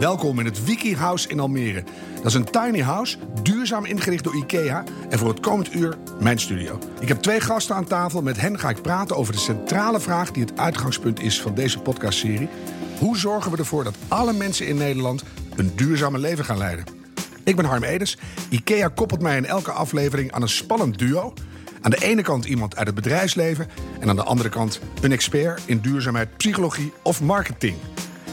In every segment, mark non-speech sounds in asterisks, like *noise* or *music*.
Welkom in het Wiki House in Almere. Dat is een tiny house, duurzaam ingericht door IKEA. En voor het komend uur mijn studio. Ik heb twee gasten aan tafel. Met hen ga ik praten over de centrale vraag die het uitgangspunt is van deze podcastserie. Hoe zorgen we ervoor dat alle mensen in Nederland een duurzame leven gaan leiden? Ik ben Harm Edens. IKEA koppelt mij in elke aflevering aan een spannend duo. Aan de ene kant iemand uit het bedrijfsleven en aan de andere kant een expert in duurzaamheid, psychologie of marketing.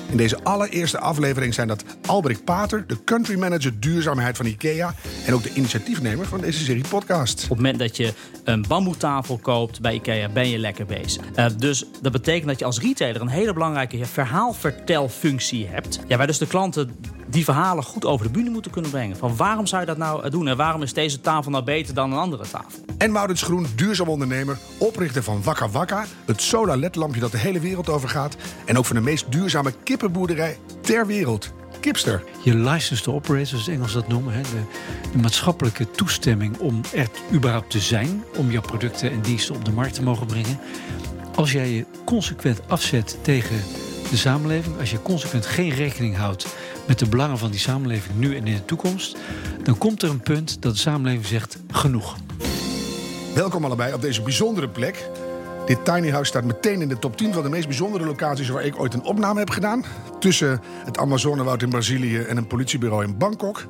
In deze allereerste aflevering zijn dat Albrecht Pater, de country manager duurzaamheid van IKEA en ook de initiatiefnemer van deze serie podcast. Op het moment dat je een bamboetafel koopt bij IKEA, ben je lekker bezig. Uh, dus dat betekent dat je als retailer een hele belangrijke verhaalvertelfunctie hebt. Ja, waar dus de klanten die verhalen goed over de bühne moeten kunnen brengen. Van waarom zou je dat nou doen en waarom is deze tafel nou beter dan een andere tafel? En Maurits Groen, duurzaam ondernemer, oprichter van Wakka Wakka, het solar ledlampje dat de hele wereld over gaat en ook van de meest duurzame kippenboerderij ter wereld. Kipster. Je license to operate, zoals Engels dat noemen. Hè, de, de, maatschappelijke toestemming om er überhaupt te zijn. Om jouw producten en diensten op de markt te mogen brengen. Als jij je consequent afzet tegen de samenleving. Als je consequent geen rekening houdt met de belangen van die samenleving nu en in de toekomst. Dan komt er een punt dat de samenleving zegt genoeg. Welkom allebei op deze bijzondere plek. Dit tiny house staat meteen in de top 10 van de meest bijzondere locaties waar ik ooit een opname heb gedaan. Tussen het Amazonewoud in Brazilië en een politiebureau in Bangkok.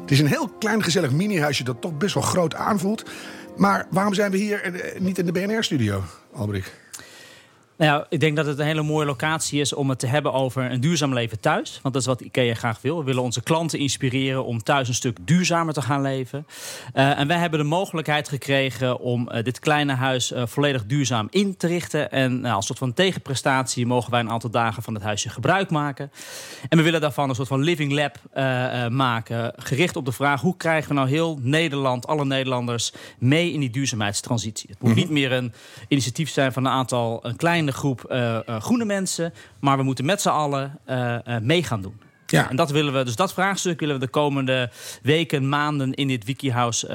Het is een heel klein gezellig mini-huisje dat toch best wel groot aanvoelt. Maar waarom zijn we hier eh, niet in de BNR-studio, Albrecht? Nou ik denk dat het een hele mooie locatie is om het te hebben over een duurzaam leven thuis. Want dat is wat IKEA graag wil. We willen onze klanten inspireren om thuis een stuk duurzamer te gaan leven. Uh, en wij hebben de mogelijkheid gekregen om uh, dit kleine huis uh, volledig duurzaam in te richten. En als soort van tegenprestatie mogen wij een aantal dagen van het huisje gebruik maken. En we willen daarvan een soort van living lab maken. Gericht op de vraag hoe krijgen we nou heel Nederland, alle Nederlanders, mee in die duurzaamheidstransitie. Het moet -hmm. niet meer een initiatief zijn van een aantal een kleine groep uh, uh, groene mensen. Maar we moeten met z'n allen uh, mee gaan doen. Ja. En dat willen we, dus dat vraagstuk willen we de komende weken, maanden in dit Wikihouse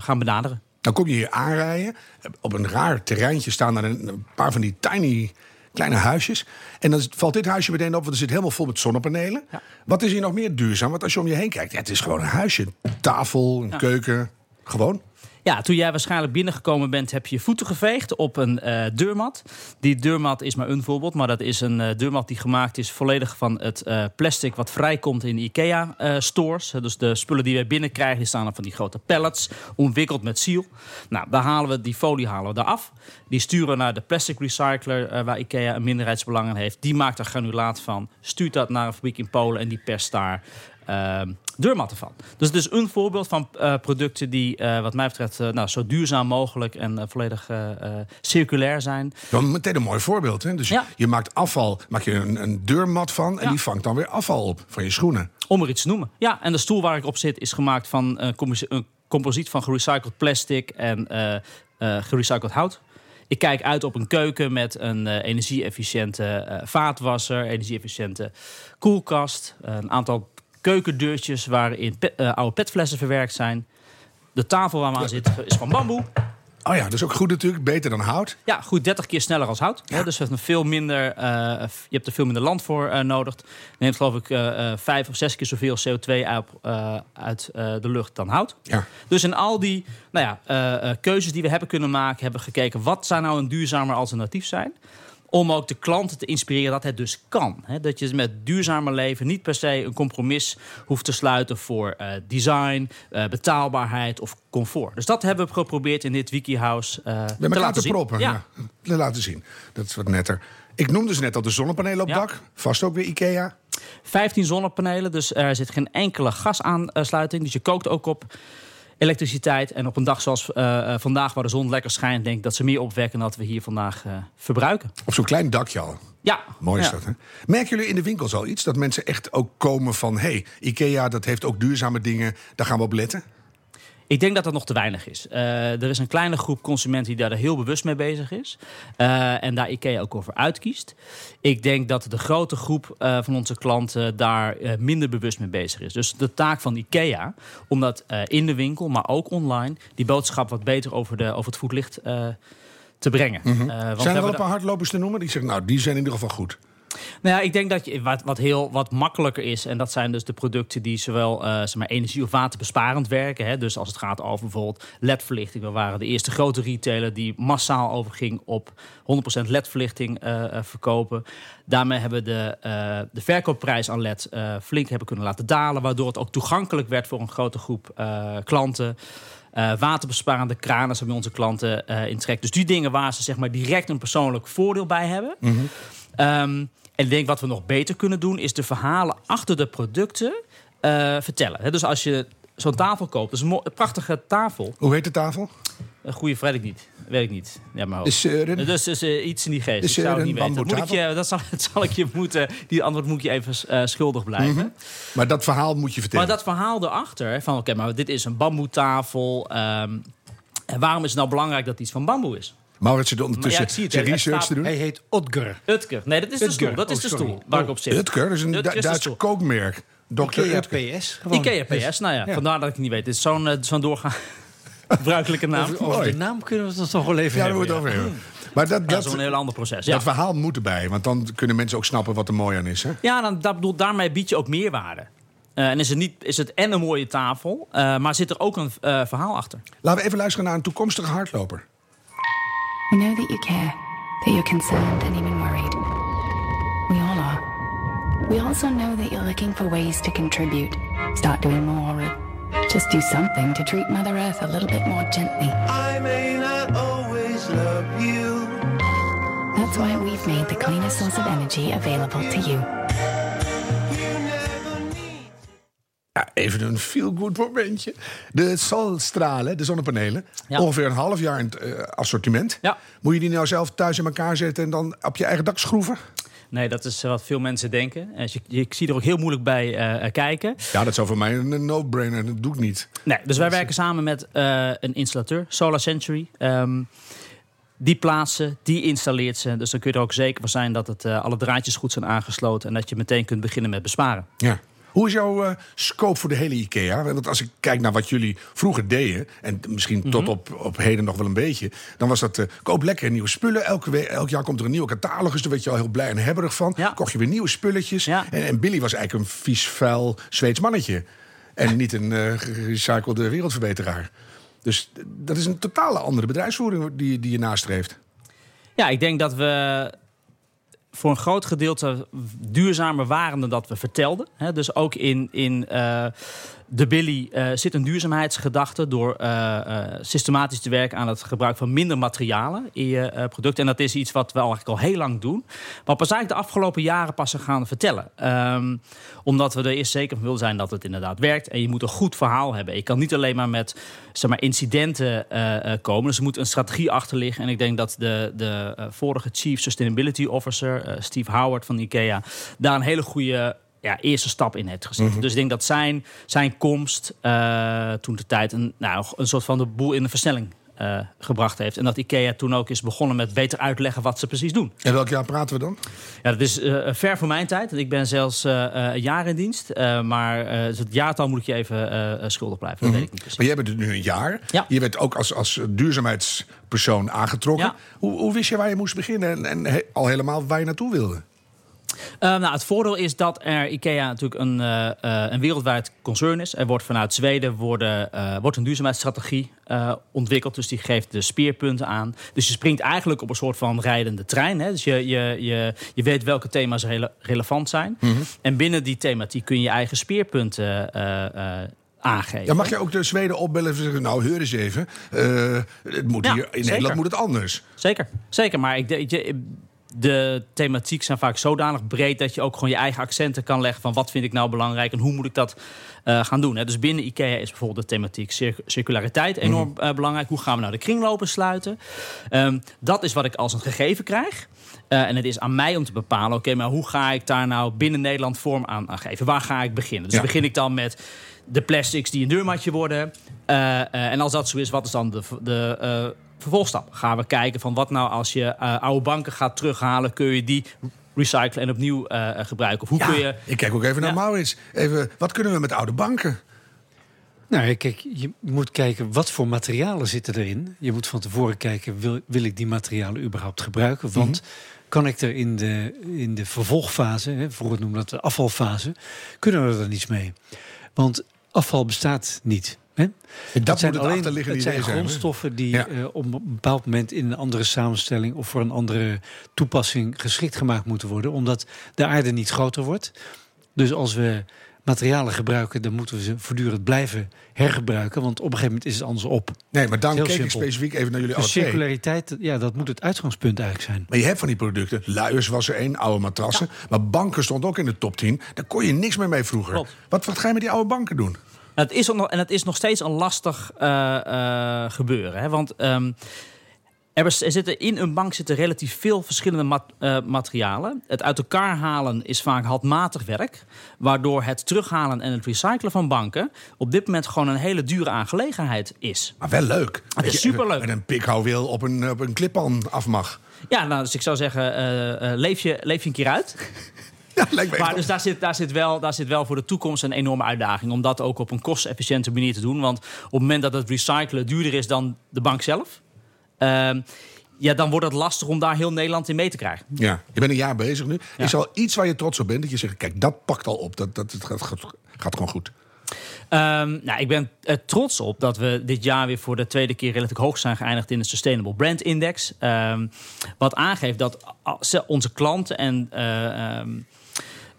gaan benaderen. Dan kom je hier aanrijden. Op een raar terreintje staan er een paar van die tiny kleine huisjes. En dan valt dit huisje meteen op, want er zit helemaal vol met zonnepanelen. Ja. Wat is hier nog meer duurzaam? Want als je om je heen kijkt, ja, het is gewoon een huisje. Tafel, een ja. keuken, gewoon. Ja, toen jij waarschijnlijk binnengekomen bent, heb je je voeten geveegd op een uh, deurmat. Die deurmat is maar een voorbeeld, maar dat is een uh, deurmat die gemaakt is volledig van het uh, plastic wat vrijkomt in IKEA-stores. dus de spullen die wij binnenkrijgen, die staan op van die grote pallets, omwikkeld met ziel. Nou, daar halen we die folie halen we eraf. Die sturen naar de plastic recycler, waar IKEA een minderheidsbelang in heeft. Die maakt er granulaat van, stuurt dat naar een fabriek in Polen en die perst daar uh, deurmatten van. Dus het is een voorbeeld van uh, producten die, uh, wat mij betreft, nou, zo duurzaam mogelijk en volledig circulair zijn. Ja, meteen een mooi voorbeeld. Hè? Dus ja. je maakt afval, maak je een, een deurmat van en ja. die vangt dan weer afval op van je schoenen. Om er iets te noemen. Ja, en de stoel waar ik op zit is gemaakt van een composiet van gerecycled plastic en gerecycled hout. Ik kijk uit op een keuken met een uh, energie-efficiënte uh, vaatwasser, energie-efficiënte koelkast, een aantal keukendeurtjes waarin uh, oude petflessen verwerkt zijn. De tafel waar we aan zitten is van bamboe. Oh ja, dat is ook goed natuurlijk. Beter dan hout. Ja, goed 30 keer sneller als hout. Ja. Dus je hebt, veel minder, uh, je hebt er veel minder land voor uh, nodig. Neemt geloof ik uh, vijf of zes keer zoveel CO2 uit, uit de lucht dan hout. Ja. Dus in al die nou ja, keuzes die we hebben kunnen maken... hebben we gekeken wat zou nou een duurzamer alternatief zijn om ook de klanten te inspireren dat het dus kan. Hè? Dat je met duurzamer leven niet per se een compromis hoeft te sluiten voor uh, design, uh, betaalbaarheid of comfort. Dus dat hebben we geprobeerd in dit Wikihouse uh, te laten zien. proppen. Ja. ja. laten zien. Dat is wat netter. Ik noemde dus net al de zonnepanelen op ja. dak. Vast ook weer IKEA. 15 zonnepanelen, dus er zit geen enkele gasaansluiting. Dus je kookt ook op elektriciteit. En op een dag zoals uh, vandaag, waar de zon lekker schijnt, denk ik dat ze meer opwekken dan dat we hier vandaag uh, verbruiken. Op zo'n klein dakje al. Ja. Mooi is ja. dat, hè? Merken jullie in de winkels al iets? Dat mensen echt ook komen van... hé, hey, IKEA, dat heeft ook duurzame dingen, daar gaan we op letten? Ik denk dat dat nog te weinig is. Uh, er is een kleine groep consumenten die daar heel bewust mee bezig is. Uh, en daar IKEA ook over uitkiest. Ik denk dat de grote groep uh, van onze klanten daar minder bewust mee bezig is. Dus de taak van IKEA, om dat in de winkel, maar ook online... die boodschap wat beter over, de, over het voetlicht te brengen. Mm -hmm. zijn er wel een paar hardlopers te noemen die zeggen... nou, die zijn in ieder geval goed? Nou ja, ik denk dat je, wat, wat heel wat makkelijker is, en dat zijn dus de producten die zowel uh, zeg maar, energie- of waterbesparend werken. Hè, dus als het gaat over bijvoorbeeld LED-verlichting. We waren de eerste grote retailer die massaal overging op 100% LED-verlichting uh, verkopen. Daarmee hebben we de, uh, de verkoopprijs aan LED flink hebben kunnen laten dalen, waardoor het ook toegankelijk werd voor een grote groep klanten. Uh, waterbesparende kranen zijn bij onze klanten uh, in trek. Dus die dingen waar ze zeg maar, direct een persoonlijk voordeel bij hebben. Mm -hmm. um, en ik denk wat we nog beter kunnen doen, is de verhalen achter de producten uh, vertellen. He, dus als je zo'n tafel koopt, dus een, een prachtige tafel. Hoe heet de tafel? Een goede weet ik niet. Weet ik niet. Ja, maar is, uh, dus is uh, iets in die geest. Is, ik zou het niet weten. Moet ik je, dat, zal, *laughs* dat zal ik je moeten. Die antwoord moet je even uh, schuldig blijven. Mm -hmm. Maar dat verhaal moet je vertellen. Maar dat verhaal erachter van oké, okay, maar dit is een bamboetafel. Um, en waarom is het nou belangrijk dat iets van bamboe is? Maurits zit ondertussen ja, zijn research te doen. Hij heet Otger. Utker. Nee, dat is de stoel. Dat is oh, de sorry. stoel waar ik op zit. Utker, dat is een Duitse kookmerk. Dr. Ikea. PS. Gewoon. Ikea PS, nou ja, Ja. vandaar dat ik het niet weet. Het is zo'n uh, zo'n doorgaan *laughs* gebruikelijke naam. Over, over Mooi. de naam kunnen we het toch wel even Ja, daar hebben. moeten we het over hebben. Maar dat, Ja, dat, is een heel ander proces. Ja, dat verhaal moet erbij. Want dan kunnen mensen ook snappen wat er mooi aan is. Hè? ja dan, dat bedoel, daarmee bied je ook meerwaarde. Eh, en is het, niet, is het en een mooie tafel, eh, maar zit er ook een eh, verhaal achter. Laten we even luisteren naar een toekomstige hardloper. We know that you care, that you're concerned and even worried. We all are. We also know that you're looking for ways to contribute, start doing more, or just do something to treat Mother Earth a little bit more gently. I may not always love you. That's why we've made the cleanest source of energy available to you. You even een feel-good momentje. De solstralen, de zonnepanelen. Ja. Ongeveer een half jaar in het eh, assortiment. Ja. Moet je die nou zelf thuis in elkaar zetten en dan op je eigen dak schroeven? Nee, dat is eh, wat veel mensen denken. Eh, je, ik zie er ook heel moeilijk bij kijken. Ja, dat zou voor mij een no-brainer. Dat doe ik niet. Nee, dus wij werken samen met een installateur, Solar Century. Ehm, die plaatsen, die installeert ze. Dus dan kun je er ook zeker van zijn dat het, alle draadjes goed zijn aangesloten. En dat je meteen kunt beginnen met besparen. Ja. Hoe is jouw eh, scope voor de hele IKEA? Want als ik kijk naar wat jullie vroeger deden... en misschien tot op, op heden nog wel een beetje... dan was dat, eh, koop lekker nieuwe spullen. Elke elk jaar komt er een nieuwe catalogus. Daar werd je al heel blij en hebberig van. Ja. Kocht je weer nieuwe spulletjes. Ja. En, en Billy was eigenlijk een vies, vuil Zweeds mannetje. En niet een eh, gerecyclede wereldverbeteraar. Dus dat is een totale andere bedrijfsvoering die, die je nastreeft. Ja, ik denk dat we voor een groot gedeelte duurzamer waren dan dat we vertelden. Dus ook in, in eh, de Billy eh, zit een duurzaamheidsgedachte door eh, eh, systematisch te werken aan het gebruik van minder materialen in je product. En dat is iets wat we eigenlijk al heel lang doen. Maar pas eigenlijk de afgelopen jaren pas gaan vertellen. Ehm, omdat we er eerst zeker van willen zijn dat het inderdaad werkt. En je moet een goed verhaal hebben. Je kan niet alleen maar met zeg maar, incidenten komen. Dus er moet een strategie achter liggen. En ik denk dat de, de vorige Chief Sustainability Officer, Steve Howard van IKEA, daar een hele goede ja, eerste stap in heeft gezet. Dus ik denk dat zijn, zijn komst eh, toen de tijd een, nou, een soort van de boel in de versnelling eh, gebracht heeft. En dat IKEA toen ook is begonnen met beter uitleggen wat ze precies doen. En welk jaar praten we dan? Ja, dat is eh, ver voor mijn tijd. Ik ben zelfs een jaar in dienst. Maar dus het jaartal moet ik je even schuldig blijven. Dat weet ik niet. Maar jij bent er nu een jaar. Ja. Je werd ook als, als duurzaamheidspersoon aangetrokken. Ja. Hoe, hoe wist je waar je moest beginnen en, en he- al helemaal waar je naartoe wilde? Eh, nou, het voordeel is dat er IKEA natuurlijk een, eh, eh, een wereldwijd concern is. Er wordt vanuit Zweden worden, eh, wordt een duurzaamheidsstrategie ontwikkeld. Dus die geeft de speerpunten aan. Dus je springt eigenlijk op een soort van rijdende trein. Hè? Dus je, je, je, je weet welke thema's rele- relevant zijn. En binnen die thematiek kun je je eigen speerpunten aangeven. Ja, mag je ook de Zweden opbellen en zeggen... nou, heur eens even, het moet Ja, hier, in zeker. Nederland moet het anders. Zeker, zeker. Maar ik, denk- je, de thematiek zijn vaak zodanig breed dat je ook gewoon je eigen accenten kan leggen van wat vind ik nou belangrijk en hoe moet ik dat eh, gaan doen. Hè. Dus binnen IKEA is bijvoorbeeld de thematiek cir- circulariteit enorm eh, belangrijk. Hoe gaan we nou de kringlopen sluiten? Ehm, dat is wat ik als een gegeven krijg. Eh, en het is aan mij om te bepalen, oké, maar hoe ga ik daar nou binnen Nederland vorm aan, aan geven? Waar ga ik beginnen? Dus Ja. begin ik dan met de plastics die een deurmatje worden. En als dat zo is, wat is dan de, de vervolgstap? Gaan we kijken van wat nou als je eh, oude banken gaat terughalen, kun je die recyclen en opnieuw eh, eh, gebruiken? Of hoe kun je... Ik kijk ook even naar. Maurits. Even, wat kunnen we met oude banken? Nou, kijk, je moet kijken wat voor materialen zitten erin. Je moet van tevoren kijken, wil, wil ik die materialen überhaupt gebruiken? Want kan ik er in de, in de vervolgfase, hè, vroeger noemden we dat de afvalfase, kunnen we er dan iets mee? Want afval bestaat niet. Dat Het zijn moet het alleen het zijn grondstoffen die Ja. eh, op een bepaald moment in een andere samenstelling of voor een andere toepassing geschikt gemaakt moeten worden, omdat de aarde niet groter wordt. Dus als we materialen gebruiken, dan moeten we ze voortdurend blijven hergebruiken, want op een gegeven moment is het anders op. Nee, maar dan keek ik specifiek even naar jullie Dus circulariteit, ja, dat moet het uitgangspunt eigenlijk zijn. Maar je hebt van die producten. Luiers was er één, oude matrassen. Maar banken stond ook in de top 10. Daar kon je niks meer mee vroeger. Klopt. Wat, wat ga je met die oude banken doen? Het is ook nog, en het is nog steeds een lastig eh, eh, gebeuren. Hè? Want ehm, er, er zitten, in een bank zitten relatief veel verschillende mat- eh, materialen. Het uit elkaar halen is vaak handmatig werk. Waardoor het terughalen en het recyclen van banken... op dit moment gewoon een hele dure aangelegenheid is. Maar wel leuk. Het is superleuk. Met een pikhouweel op een, op een klippan af mag. Ja, nou, dus ik zou zeggen, leef, je, leef je een keer uit. Ja, lijkt Maar dus daar zit, daar, zit wel, daar zit wel voor de toekomst een enorme uitdaging. Om dat ook op een kostefficiënte manier te doen. Want op het moment dat het recyclen duurder is dan de bank zelf... ehm, ja, dan wordt het lastig om daar heel Nederland in mee te krijgen. Ja, je bent een jaar bezig nu. Ja. Is er al iets waar je trots op bent? Dat je zegt, kijk, dat pakt al op. Dat, dat, het gaat, gaat, gaat gewoon goed. Ehm, nou, ik ben er trots op dat we dit jaar weer voor de tweede keer relatief hoog zijn geëindigd in de Sustainable Brand Index. Ehm, wat aangeeft dat onze klanten en eh,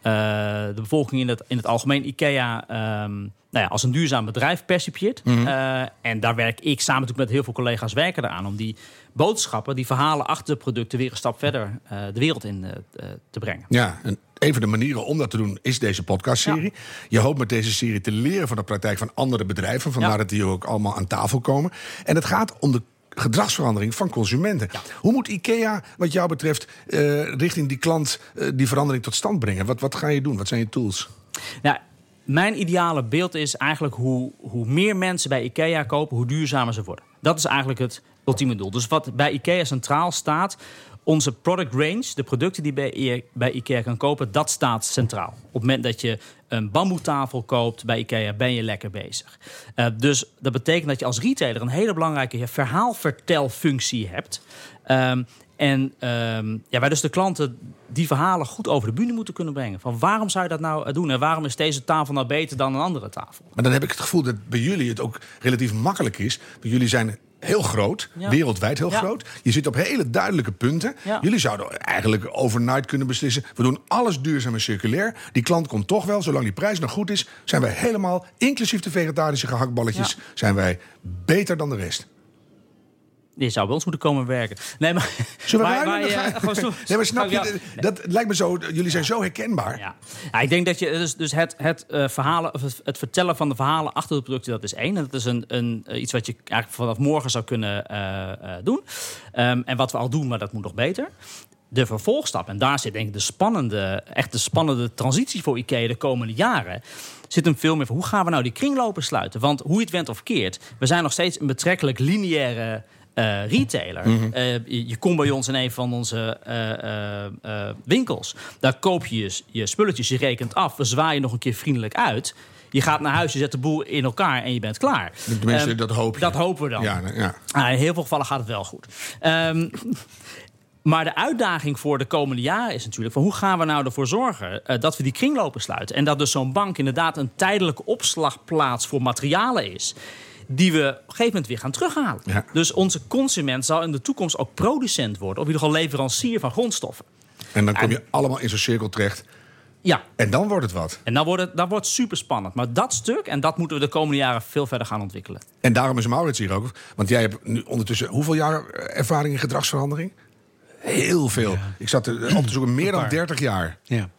de bevolking in het, in het algemeen IKEA ehm, nou ja, als een duurzaam bedrijf percipieert. Eh, en daar werk ik samen natuurlijk met heel veel collega's werken eraan om die boodschappen, die verhalen achter de producten weer een stap verder eh, de wereld in eh, eh, te brengen. Ja, en een van de manieren om dat te doen is deze podcastserie. Je hoopt met deze serie te leren van de praktijk van andere bedrijven. Vandaar Ja. dat die ook allemaal aan tafel komen. En het gaat om de gedragsverandering van consumenten. Hoe moet IKEA, wat jou betreft, eh, richting die klant eh, die verandering tot stand brengen? Wat, wat ga je doen? Wat zijn je tools? Nou, mijn ideale beeld is eigenlijk hoe, hoe meer mensen bij IKEA kopen, hoe duurzamer ze worden. Dat is eigenlijk het ultieme doel. Dus wat bij IKEA centraal staat, onze product range, de producten die bij, I- bij IKEA kan kopen, dat staat centraal. Op het moment dat je een bamboetafel koopt bij IKEA, ben je lekker bezig. Eh, dus dat betekent dat je als retailer een hele belangrijke verhaalvertelfunctie hebt. Ehm, en ehm, ja, wij dus de klanten die verhalen goed over de bühne moeten kunnen brengen. Van waarom zou je dat nou eh, doen? En waarom is deze tafel nou beter dan een andere tafel? Maar dan heb ik het gevoel dat bij jullie het ook relatief makkelijk is. Want jullie zijn heel groot, Ja. wereldwijd heel Ja. groot. Je zit op hele duidelijke punten. Ja. Jullie zouden eigenlijk overnight kunnen beslissen... we doen alles duurzaam en circulair. Die klant komt toch wel, zolang die prijs nog goed is... zijn wij helemaal, inclusief de vegetarische gehaktballetjes... Zijn wij beter dan de rest. Je zou bij ons moeten komen werken. Nee, maar... Zullen we gewoon zo- *laughs* nee, maar snap je, dat, lijkt me zo... Jullie zijn zo herkenbaar. Ja. Ja, ik denk dat je dus, dus het, het, eh, verhalen, het, het vertellen van de verhalen achter de producten, dat is één. En dat is een, een, eh, iets wat je eigenlijk vanaf morgen zou kunnen eh, doen. Ehm, en wat we al doen, maar dat moet nog beter. De vervolgstap, en daar zit denk ik de spannende, echt de spannende transitie voor IKEA de komende jaren. Zit hem veel meer van hoe gaan we nou die kringlopen sluiten? Want hoe je het went of keert, we zijn nog steeds een betrekkelijk lineaire eh, retailer. Eh, je, je komt bij ons in een van onze eh, winkels. Daar koop je je, je spulletjes, je rekent af. We zwaaien nog een keer vriendelijk uit. Je gaat naar huis, je zet de boel in elkaar en je bent klaar. Tenminste, Ehm, dat hoop je. Dat hopen we dan. Ja, ja. Ah, in heel veel gevallen gaat het wel goed. Ehm, maar de uitdaging voor de komende jaren is natuurlijk... Van hoe gaan we nou ervoor zorgen dat we die kringlopen sluiten? En dat dus zo'n bank inderdaad een tijdelijke opslagplaats voor materialen is... die we op een gegeven moment weer gaan terughalen. Ja. Dus onze consument zal in de toekomst ook producent worden... of in ieder geval leverancier van grondstoffen. En dan kom je allemaal in zo'n cirkel terecht. Ja, En dan wordt het wat. en dan wordt het, dan wordt het super spannend. Maar dat stuk, en dat moeten we de komende jaren veel verder gaan ontwikkelen. En daarom is Maurits hier ook. Want jij hebt nu ondertussen hoeveel jaar eh, ervaring in gedragsverandering? Heel veel. Ik zat er op te zoeken, meer dan paar. 30 jaar. Ja.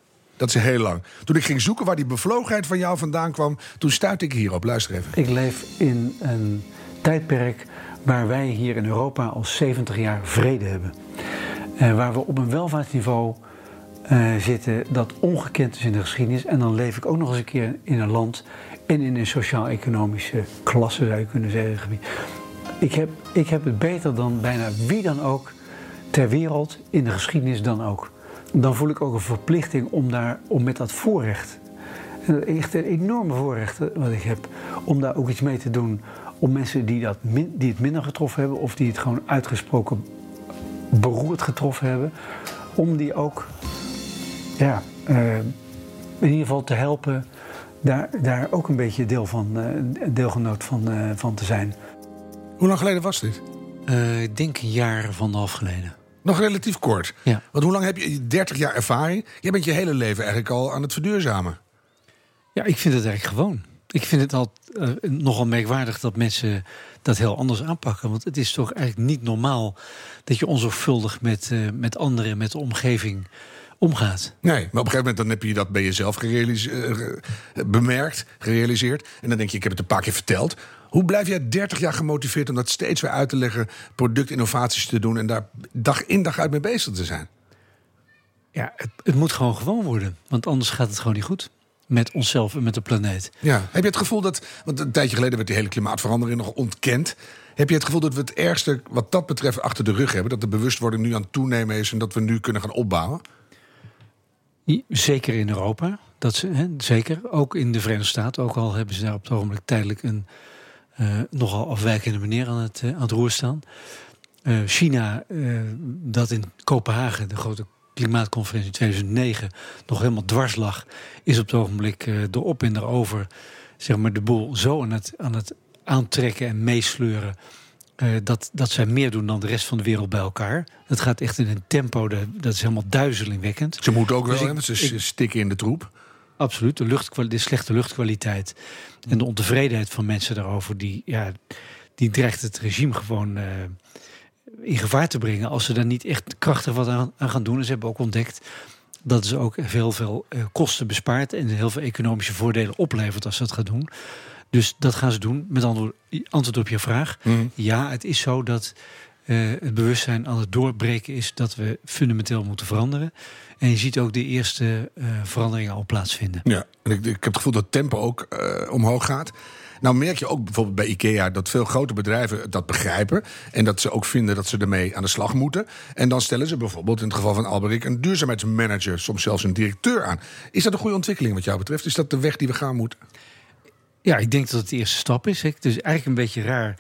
Dat is heel lang. Toen ik ging zoeken waar die bevlogenheid van jou vandaan kwam... toen stuitte ik hierop. Luister even. Ik leef in een tijdperk waar wij hier in Europa al 70 jaar vrede hebben. Eh, waar we op een welvaartsniveau eh, zitten dat ongekend is in de geschiedenis. En dan leef ik ook nog eens een keer in een land en in een sociaal-economische klasse, zou je kunnen zeggen. Ik heb, ik heb het beter dan bijna wie dan ook ter wereld, in de geschiedenis dan ook. Dan voel ik ook een verplichting om, daar, om met dat voorrecht en Echt een enorme voorrecht wat ik heb om daar ook iets mee te doen. Om mensen die, dat die het minder getroffen hebben of die het gewoon uitgesproken beroerd getroffen hebben. om die ook ja, eh, in ieder geval te helpen daar, daar ook een beetje deel van, eh, deelgenoot van, eh, van te zijn. Hoe lang geleden was dit? Eh, ik denk een jaar anderhalf geleden. Nog relatief kort. Ja. Want hoe lang heb je? 30 jaar ervaring. Jij bent je hele leven eigenlijk al aan het verduurzamen. Ja, ik vind het eigenlijk gewoon. Ik vind het al eh, nogal merkwaardig dat mensen dat heel anders aanpakken. Want het is toch eigenlijk niet normaal dat je onzorgvuldig met, eh, met anderen en met de omgeving omgaat. Nee, maar op een gegeven moment dan heb je dat bij jezelf gerealiseerd, bemerkt, gerealiseerd. En dan denk je, ik heb het een paar keer verteld. Hoe blijf jij 30 jaar gemotiveerd om dat steeds weer uit te leggen, productinnovaties te doen en daar dag in dag uit mee bezig te zijn? Ja, het, het moet gewoon gewoon worden. Want anders gaat het gewoon niet goed. Met onszelf en met de planeet. Ja. Heb je het gevoel dat, want een tijdje geleden werd die hele klimaatverandering nog ontkend. Heb je het gevoel dat we het ergste wat dat betreft achter de rug hebben? Dat de bewustwording nu aan het toenemen is en dat we nu kunnen gaan opbouwen? Zeker in Europa. Dat ze, hè, zeker. Ook in de Verenigde Staten. Ook al hebben ze daar op het ogenblik tijdelijk een nogal afwijkende manier aan het, eh, aan het roer staan. Eh, China, eh, dat in Kopenhagen, de grote klimaatconferentie in 2009, nog helemaal dwars lag, is op het ogenblik eh erop en erover zeg maar, de boel zo aan het, aan het aantrekken en meesleuren. eh, dat, dat zij meer doen dan de rest van de wereld bij elkaar. Het gaat echt in een tempo, dat, dat is helemaal duizelingwekkend. Ze moeten ook wel, Dus ik- hè, want ze ik- stikken in de troep. Absoluut, de, slechte luchtkwaliteit en de ontevredenheid van mensen daarover, die, ja, die dreigt het regime gewoon eh, in gevaar te brengen als ze daar niet echt krachtig wat aan, aan gaan doen. En ze hebben ook ontdekt dat ze ook heel veel eh, kosten bespaart en heel veel economische voordelen oplevert als ze dat gaan doen. Dus dat gaan ze doen. Met antwoord, antwoord op je vraag. Mhm. Ja, het is zo dat eh, het bewustzijn aan het doorbreken is dat we fundamenteel moeten veranderen. En je ziet ook de eerste eh, veranderingen al plaatsvinden. Ja, en ik, ik heb het gevoel dat het tempo ook eh, omhoog gaat. Nou merk je ook bijvoorbeeld bij IKEA dat veel grote bedrijven dat begrijpen. En dat ze ook vinden dat ze ermee aan de slag moeten. En dan stellen ze bijvoorbeeld in het geval van Alberik een duurzaamheidsmanager, soms zelfs een directeur aan. Is dat een goede ontwikkeling wat jou betreft? Is dat de weg die we gaan moeten? Ja, ik denk dat het de eerste stap is. Hè. Het is eigenlijk een beetje raar.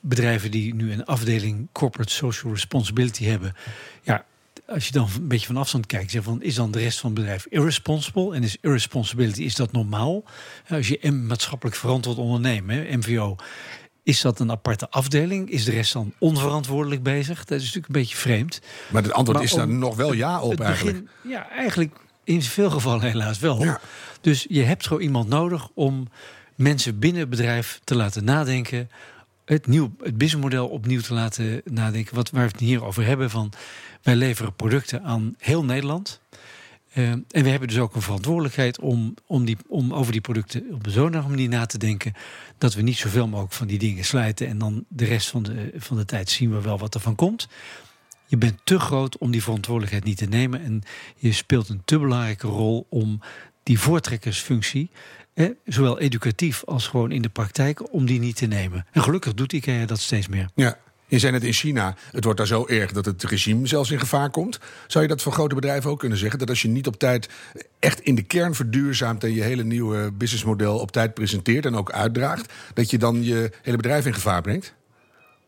Bedrijven die nu een afdeling corporate social responsibility hebben. Ja, als je dan een beetje van afstand kijkt, zeg van, is dan de rest van het bedrijf irresponsible? En is irresponsibility, is dat normaal? Als je M maatschappelijk verantwoord ondernemen, hè, MVO, is dat een aparte afdeling? Is de rest dan onverantwoordelijk bezig? Dat is natuurlijk een beetje vreemd. Maar het antwoord Maar is daar nog wel ja op eigenlijk. ja, eigenlijk in veel gevallen helaas wel. Ja. Dus je hebt gewoon iemand nodig om mensen binnen het bedrijf te laten nadenken. Het, nieuw, het businessmodel opnieuw te laten nadenken. Wat, waar we het hier over hebben. Van, wij leveren producten aan heel Nederland. Eh, en we hebben dus ook een verantwoordelijkheid om, om, die, om over die producten op zo'n manier na te denken. dat we niet zoveel mogelijk van die dingen slijten. en dan de rest van de, van de tijd zien we wel wat er van komt. Je bent te groot om die verantwoordelijkheid niet te nemen. En je speelt een te belangrijke rol om die voortrekkersfunctie, zowel educatief als gewoon in de praktijk, om die niet te nemen. En gelukkig doet IKEA dat steeds meer. Ja. Je zei net in China, het wordt daar zo erg dat het regime zelfs in gevaar komt. Zou je dat voor grote bedrijven ook kunnen zeggen? Dat als je niet op tijd echt in de kern verduurzaamt en je hele nieuwe businessmodel op tijd presenteert en ook uitdraagt, dat je dan je hele bedrijf in gevaar brengt?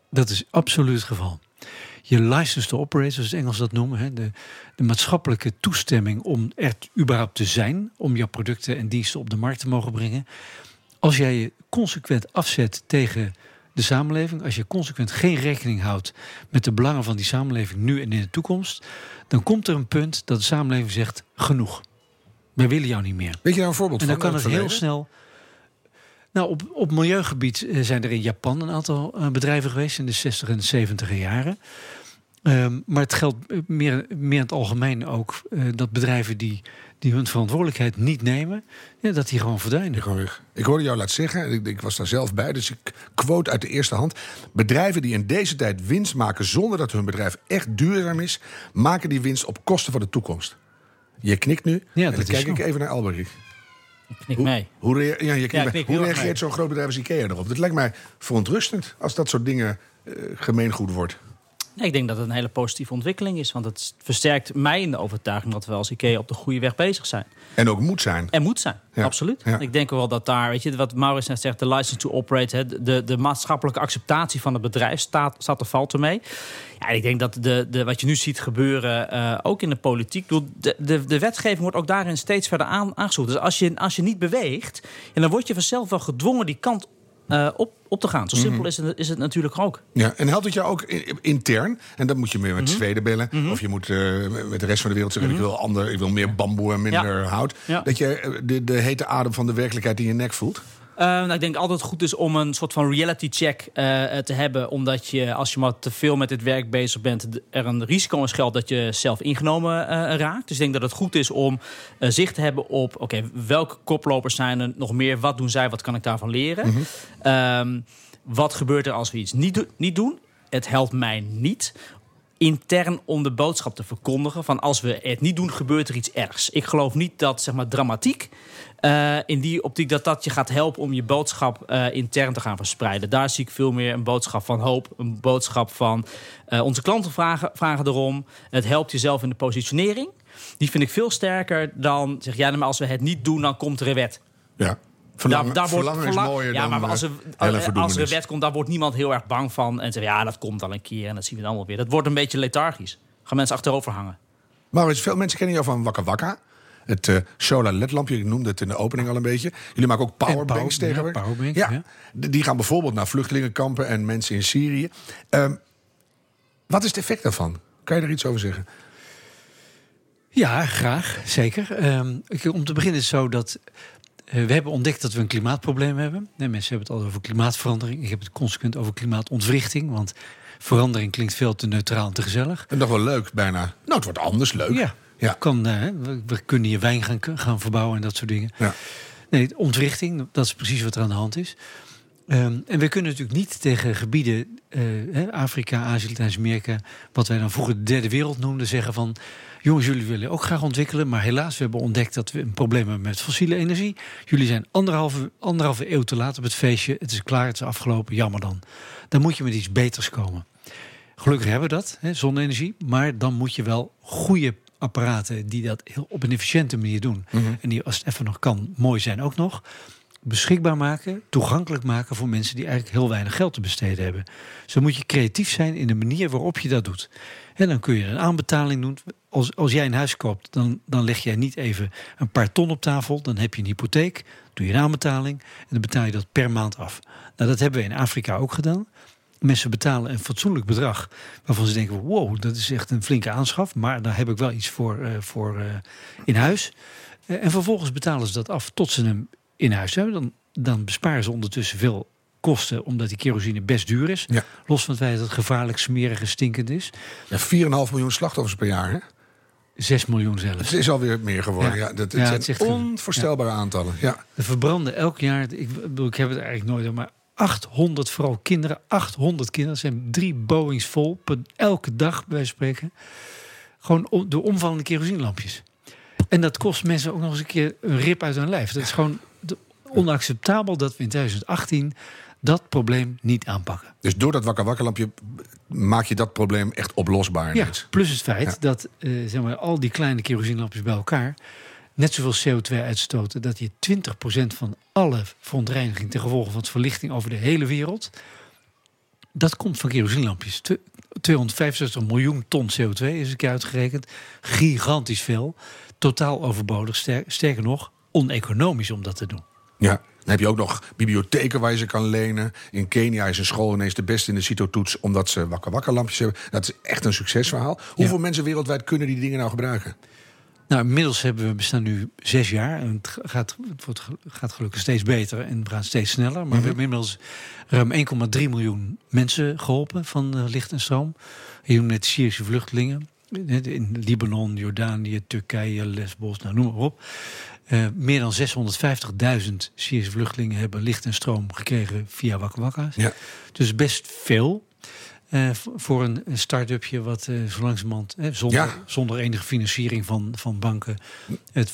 Dat is absoluut het geval. Je license to operate, zoals het Engels dat noemen, hè, de, de maatschappelijke toestemming om er überhaupt te zijn, om jouw producten en diensten op de markt te mogen brengen. Als jij je consequent afzet tegen de samenleving, als je consequent geen rekening houdt met de belangen van die samenleving nu en in de toekomst, dan komt er een punt dat de samenleving zegt: genoeg. Wij willen jou niet meer. Weet je daar een voorbeeld En dan van? kan het heel snel. Nou, op, op milieugebied eh, zijn er in Japan een aantal eh, bedrijven geweest in de 60 en 70 jaren. Ehm, maar het geldt eh, meer, meer in het algemeen ook eh, dat bedrijven die, die hun verantwoordelijkheid niet nemen, ja, dat die gewoon verdwijnen. Gewoon weg. Ik hoorde jou laten zeggen, en ik, ik was daar zelf bij, dus ik quote uit de eerste hand. Bedrijven die in deze tijd winst maken zonder dat hun bedrijf echt duurzaam is, maken die winst op kosten van de toekomst. Je knikt nu. Ja, en dan is kijk zo. ik even naar Alberik. Knik Hoe, mee. hoe, rea- ja, je knikt Ja, mee. knik hoe reageert zo'n groot bedrijf als IKEA erop? Dat lijkt mij verontrustend als dat soort dingen eh, gemeengoed wordt. Ja, ik denk dat het een hele positieve ontwikkeling is. Want het versterkt mij in de overtuiging dat we als IKEA op de goede weg bezig zijn. En ook moet zijn. En moet zijn, Ja. absoluut. Ja. Ik denk wel dat daar, weet je, wat Maurits net zegt, de license to operate, hè, de, de maatschappelijke acceptatie van het bedrijf staat, staat er valt ermee. Ja, ik denk dat de, de, wat je nu ziet gebeuren, eh, ook in de politiek, de, de, de wetgeving wordt ook daarin steeds verder aan, aangezocht. Dus als je, als je niet beweegt, en dan word je vanzelf wel gedwongen die kant eh, op, op te gaan. Zo Mhm. simpel is, het, is het natuurlijk ook. Ja, en helpt het jou ook in- intern? En dan moet je meer met Mhm. Zweden bellen. Of je moet eh, met de rest van de wereld zeggen... ik wil ander, ik wil meer bamboe en minder hout. Ja. Dat je eh, de, de hete adem van de werkelijkheid in je nek voelt. Eh, nou, ik denk altijd goed is om een soort van reality check eh, te hebben. Omdat je, als je maar te veel met dit werk bezig bent, er een risico is geldt dat je zelf ingenomen eh, raakt. Dus ik denk dat het goed is om eh, zicht te hebben op, oké, welke koplopers zijn er nog meer? Wat doen zij? Wat kan ik daarvan leren? Ehm, wat gebeurt er als we iets niet, do- niet doen? Het helpt mij niet intern om de boodschap te verkondigen van als we het niet doen, gebeurt er iets ergs. Ik geloof niet dat zeg maar dramatiek eh, in die optiek dat dat je gaat helpen om je boodschap eh, intern te gaan verspreiden. Daar zie ik veel meer een boodschap van hoop, een boodschap van eh, onze klanten vragen, vragen erom. Het helpt jezelf in de positionering. Die vind ik veel sterker dan zeg ja, maar als we het niet doen, dan komt er een wet. Ja. Verlangen, Daar- daar wordt is mooier ja, dan maar als er, eh, als er een wet komt, daar wordt niemand heel erg bang van. En zegt ja, dat komt al een keer en dat zien we dan wel weer. Dat wordt een beetje lethargisch. Gaan mensen achterover hangen. Maurits, veel mensen kennen jou van Wakka Wakka. Het eh solar LED-lampje, ik noemde het in de opening al een beetje. Jullie maken ook powerbanks power- ja, powerbanks, ja. Die gaan bijvoorbeeld naar vluchtelingenkampen en mensen in Syrië. Ehm, wat is het effect daarvan? Kan je er iets over zeggen? Ja, graag, zeker. Ehm, ik- om te beginnen is het zo dat eh, we hebben ontdekt dat we een klimaatprobleem hebben. Nee, mensen hebben het al over klimaatverandering. Ik heb het consequent over klimaatontwrichting. Want verandering klinkt veel te neutraal en te gezellig. En nog wel leuk, bijna. Nou, het wordt anders leuk. Ja, Ja. Kan, eh, we, we kunnen hier wijn gaan, gaan verbouwen en dat soort dingen. Ja. Nee, ontwrichting, dat is precies wat er aan de hand is. Ehm, en we kunnen natuurlijk niet tegen gebieden, eh, Afrika, Azië, Latijns-Amerika, wat wij dan vroeger de derde wereld noemden, zeggen van: jongens, jullie willen ook graag ontwikkelen, maar helaas, we hebben ontdekt dat we een probleem hebben met fossiele energie. Jullie zijn anderhalve, anderhalve eeuw te laat op het feestje. Het is klaar, het is afgelopen, jammer dan. Dan moet je met iets beters komen. Gelukkig hebben we dat, hè, zonne-energie. Maar dan moet je wel goede apparaten die dat heel op een efficiënte manier doen. En die, als het even nog kan, mooi zijn ook nog. Beschikbaar maken, toegankelijk maken voor mensen die eigenlijk heel weinig geld te besteden hebben. Dan moet je creatief zijn in de manier waarop je dat doet. En dan kun je een aanbetaling doen. Als, als jij een huis koopt, dan, dan leg jij niet even een paar ton op tafel. Dan heb je een hypotheek, doe je een aanbetaling en dan betaal je dat per maand af. Nou, dat hebben we in Afrika ook gedaan. Mensen betalen een fatsoenlijk bedrag waarvan ze denken: wow, dat is echt een flinke aanschaf, maar daar heb ik wel iets voor, eh, voor eh, in huis. Eh, en vervolgens betalen ze dat af tot ze hem in huis hebben. Dan, dan besparen ze ondertussen veel kosten, omdat die kerosine best duur is. Ja. Los van het feit dat het gevaarlijk, smerig en stinkend is. Ja, 4,5 miljoen slachtoffers per jaar. Hè? 6 miljoen zelfs. Het is alweer meer geworden. Ja. Ja. dat, het Ja, zijn het is echt- onvoorstelbare aantallen. Ja. Er verbranden elk jaar, ik, bedoel, ik heb het eigenlijk nooit, maar 800, vooral kinderen, 800 kinderen, dat zijn drie Boeings vol, per, elke dag bij spreken. Gewoon door omvallende kerosinelampjes. En dat kost mensen ook nog eens een keer een rip uit hun lijf. Dat is gewoon onacceptabel dat we in 2018 dat probleem niet aanpakken. Dus door dat Wakka Wakka lampje maak je dat probleem echt oplosbaar. Ja, plus het feit Ja. dat eh, zeg maar, al die kleine kerosinelampjes bij elkaar net zoveel CO2 uitstoten dat je 20% van alle verontreiniging ten gevolge van verlichting over de hele wereld, dat komt van kerosinelampjes. Twe- 265 miljoen ton CO2 is een keer uitgerekend. Gigantisch veel. Totaal overbodig. Ster- sterker nog, oneconomisch om dat te doen. Ja. Dan heb je ook nog bibliotheken waar je ze kan lenen. In Kenia is een school ineens de beste in de CITO-toets... omdat ze Wakka Wakka lampjes hebben. Dat is echt een succesverhaal. Hoeveel mensen wereldwijd kunnen die dingen nou gebruiken? Nou, inmiddels hebben we bestaan nu zes jaar. En het gaat, het wordt, gaat gelukkig steeds beter en het gaat steeds sneller. Maar we hebben inmiddels ruim 1,3 miljoen mensen geholpen van eh, licht en stroom. Noemt net Syrische vluchtelingen. In Libanon, Jordanië, Turkije, Lesbos, nou noem maar op. Eh, meer dan 650.000 Syrische vluchtelingen hebben licht en stroom gekregen via Wakka Wakka's. Ja. Dus best veel. eh, voor een, start-upje wat eh zo langzamerhand, eh, zonder, Ja. zonder enige financiering van, van banken, het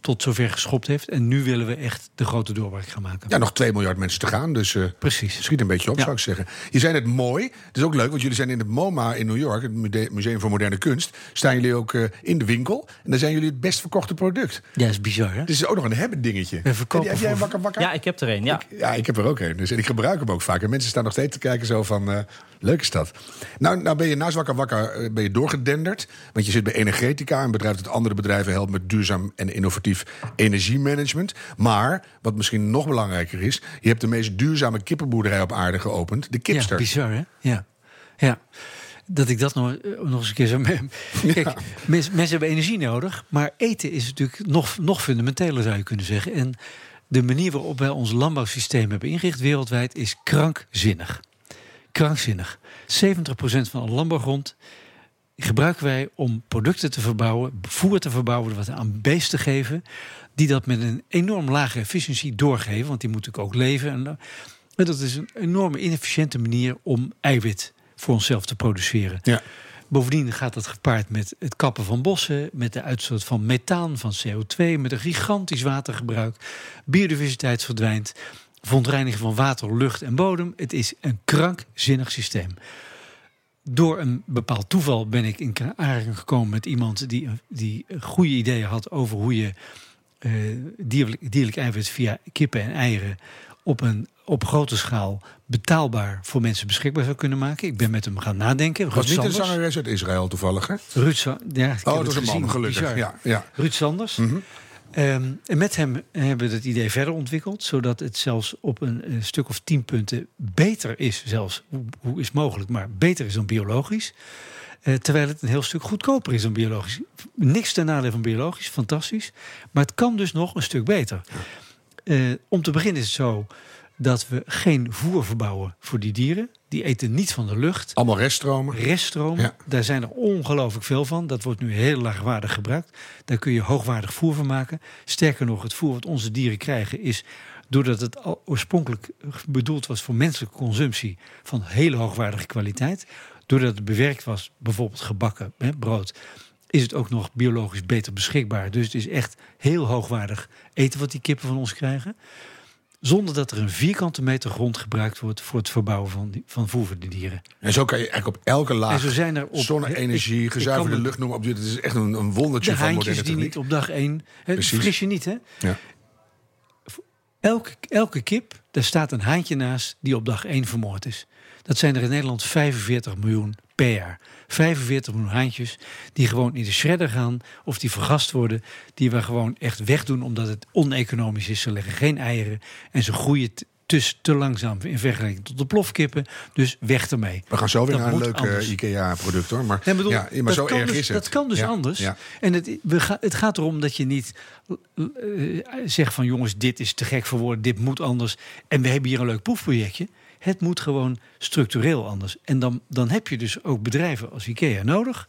tot zover geschopt heeft. En nu willen we echt de grote doorbraak gaan maken. Ja, nog 2 miljard mensen te gaan. Dus eh, Precies. schiet een beetje op, Ja. zou ik zeggen. Je zei het mooi. Het is ook leuk, want jullie zijn in het MoMA in New York, het Museum voor Moderne Kunst. Staan jullie ook eh, in de winkel. En dan zijn jullie het best verkochte product. Ja, is bizar, hè? Het is ook nog een hebben dingetje. Verkopen heb jij een wakker wakker? Ja, ik heb er een. Ja. Ja, ik heb er ook een. Dus, en ik gebruik hem ook vaak. En mensen staan nog steeds te kijken zo van... eh leuk is dat. Nou, nou ben je naast Wakker Wakker ben je doorgedenderd. Want je zit bij Energetica, een bedrijf dat andere bedrijven helpt... met duurzaam en innovatief energiemanagement. Maar, wat misschien nog belangrijker is... je hebt de meest duurzame kippenboerderij op aarde geopend. De Kipster. Ja, bizar, hè? Ja. ja. Dat ik dat nog, eh, nog eens een keer zo... *laughs* Kijk, mens- mensen hebben energie nodig, maar eten is natuurlijk nog, nog fundamenteler, zou je kunnen zeggen. En de manier waarop wij ons landbouwsysteem hebben ingericht wereldwijd is krankzinnig. Krankzinnig. 70% van alle landbouwgrond gebruiken wij om producten te verbouwen, voer te verbouwen, wat aan beesten geven, die dat met een enorm lage efficiëntie doorgeven, want die moeten natuurlijk ook leven. En, en dat is een enorme inefficiënte manier om eiwit voor onszelf te produceren. Ja. Bovendien gaat dat gepaard met het kappen van bossen, met de uitstoot van methaan, van CO2, met een gigantisch watergebruik. Biodiversiteit verdwijnt, verontreiniging van water, lucht en bodem. Het is een krankzinnig systeem. Door een bepaald toeval ben ik in aanraking gekomen met iemand die, die goede ideeën had over hoe je eh, dierlijk, dierlijk eiwit via kippen en eieren op een op grote schaal betaalbaar voor mensen beschikbaar zou kunnen maken. Ik ben met hem gaan nadenken. Was Ruud niet een zangeres uit Israël toevallig, hè? Ruud Sa- ja, ik heb Oh, het was een man, gelukkig. Bizar. Ja, ja. Ruud Sanders. Mhm. Ehm, en met hem hebben we het idee verder ontwikkeld, zodat het zelfs op een, stuk of tien punten beter is, zelfs hoe, hoe is mogelijk, maar beter is dan biologisch. Eh, terwijl het een heel stuk goedkoper is dan biologisch. Niks ten nadele van biologisch, fantastisch. Maar het kan dus nog een stuk beter. Eh, om te beginnen is het zo dat we geen voer verbouwen voor die dieren. Die eten niet van de lucht. Allemaal reststromen. Reststroom, Ja. daar zijn er ongelooflijk veel van. Dat wordt nu heel laagwaardig gebruikt. Daar kun je hoogwaardig voer van maken. Sterker nog, het voer wat onze dieren krijgen is... doordat het al oorspronkelijk bedoeld was voor menselijke consumptie... van hele hoogwaardige kwaliteit. Doordat het bewerkt was, bijvoorbeeld gebakken hè, brood... is het ook nog biologisch beter beschikbaar. Dus het is echt heel hoogwaardig eten wat die kippen van ons krijgen zonder dat er een vierkante meter grond gebruikt wordt voor het verbouwen van, die, van voer voor de dieren. En zo kan je eigenlijk op elke En laag zo zijn er op zonne-energie, gezuiverde lucht noemen. Op, dit is echt een, een wondertje De van moderne die niet op dag één. Hè. Fris je niet, hè? Ja. Elke, elke kip, daar staat een haantje naast die op dag één vermoord is. Dat zijn er in Nederland 45 miljoen per jaar. 45 miljoen haantjes die gewoon in de shredder gaan of die vergast worden. Die we gewoon echt wegdoen omdat het oneconomisch is. Ze leggen geen eieren en ze groeien te, te, langzaam in vergelijking tot de plofkippen. Dus weg ermee. We gaan zo weer Dat naar een leuk eh, IKEA-product hoor. Maar, Nee, bedoel, ja, maar zo erg dus, is het. Dat kan dus Ja, anders. ja. En het, we ga, het gaat erom dat je niet eh, zegt van jongens, dit is te gek voor woorden, dit moet anders. En we hebben hier een leuk proefprojectje. Het moet gewoon structureel anders. En dan, dan heb je dus ook bedrijven als IKEA nodig,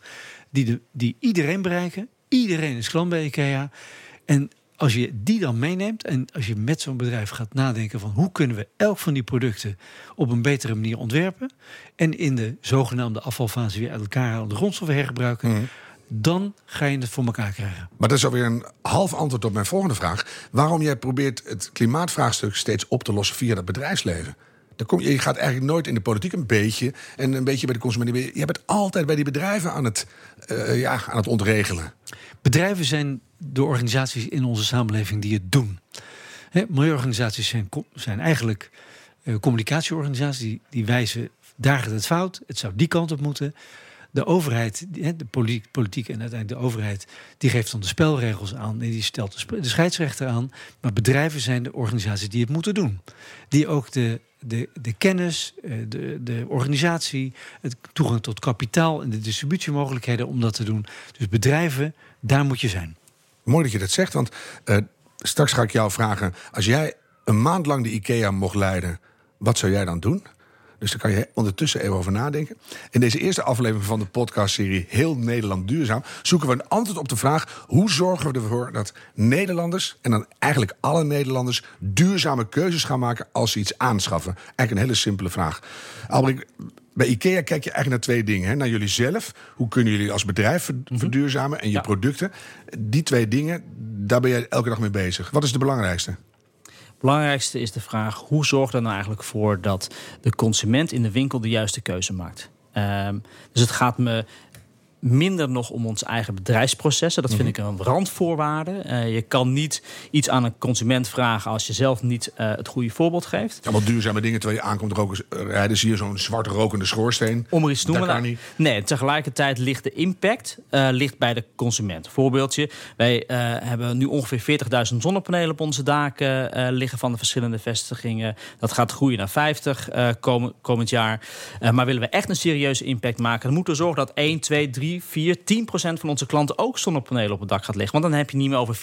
die, de, die iedereen bereiken. Iedereen is klant bij IKEA. En als je die dan meeneemt en als je met zo'n bedrijf gaat nadenken van hoe kunnen we elk van die producten op een betere manier ontwerpen en in de zogenaamde afvalfase weer uit elkaar halen, de grondstoffen hergebruiken, Mhm. dan ga je het voor elkaar krijgen. Maar dat is alweer een half antwoord op mijn volgende vraag. Waarom jij probeert het klimaatvraagstuk steeds op te lossen via dat bedrijfsleven? Je, gaat eigenlijk nooit in de politiek een beetje en een beetje bij de consumenten. Je bent altijd bij die bedrijven aan het, eh, ja, aan het ontregelen. Bedrijven zijn de organisaties in onze samenleving die het doen. Hè, milieuorganisaties zijn, zijn eigenlijk eh, communicatieorganisaties die, die wijzen daar gaat het fout, het zou die kant op moeten. De overheid, de poli- politiek en uiteindelijk de overheid, die geeft dan de spelregels aan en die stelt de scheidsrechter aan. Maar bedrijven zijn de organisaties die het moeten doen. Die ook de, de, de kennis, eh, de, de organisatie, het toegang tot kapitaal en de distributiemogelijkheden om dat te doen. Dus bedrijven, daar moet je zijn. Mooi dat je dat zegt, want eh, straks ga ik jou vragen... als jij een maand lang de IKEA mocht leiden, wat zou jij dan doen? Dus daar kan je ondertussen even over nadenken. In deze eerste aflevering van de podcastserie Heel Nederland Duurzaam... zoeken we een antwoord op de vraag... hoe zorgen we ervoor dat Nederlanders, en dan eigenlijk alle Nederlanders... duurzame keuzes gaan maken als ze iets aanschaffen? Eigenlijk een hele simpele vraag. Albrecht, bij IKEA kijk je eigenlijk naar twee dingen. Hè? Naar jullie zelf. Hoe kunnen jullie als bedrijf ver- verduurzamen en je Ja. producten? Die twee dingen, daar ben jij elke dag mee bezig. Wat is de belangrijkste? Belangrijkste is de vraag: hoe zorg er nou eigenlijk voor dat de consument in de winkel de juiste keuze maakt? Ehm, dus het gaat me minder nog om ons eigen bedrijfsprocessen. Dat vind ik een randvoorwaarde. Eh, je kan niet iets aan een consument vragen als je zelf niet eh, het goede voorbeeld geeft. Allemaal duurzame dingen terwijl je aankomt roken, eh, rijden. Zie je zo'n zwart rokende schoorsteen. Om er iets te noemen. nou. Nee, tegelijkertijd ligt de impact ligt bij de consument. Voorbeeldje, wij hebben nu ongeveer 40.000 zonnepanelen op onze daken liggen van de verschillende vestigingen. Dat gaat groeien naar 50 eh, komen- komend jaar. Maar willen we echt een serieuze impact maken, dan moeten we zorgen dat 1, 2, 3, 4, 10 procent van onze klanten ook zonnepanelen op het dak gaat leggen. Want dan heb je niet meer over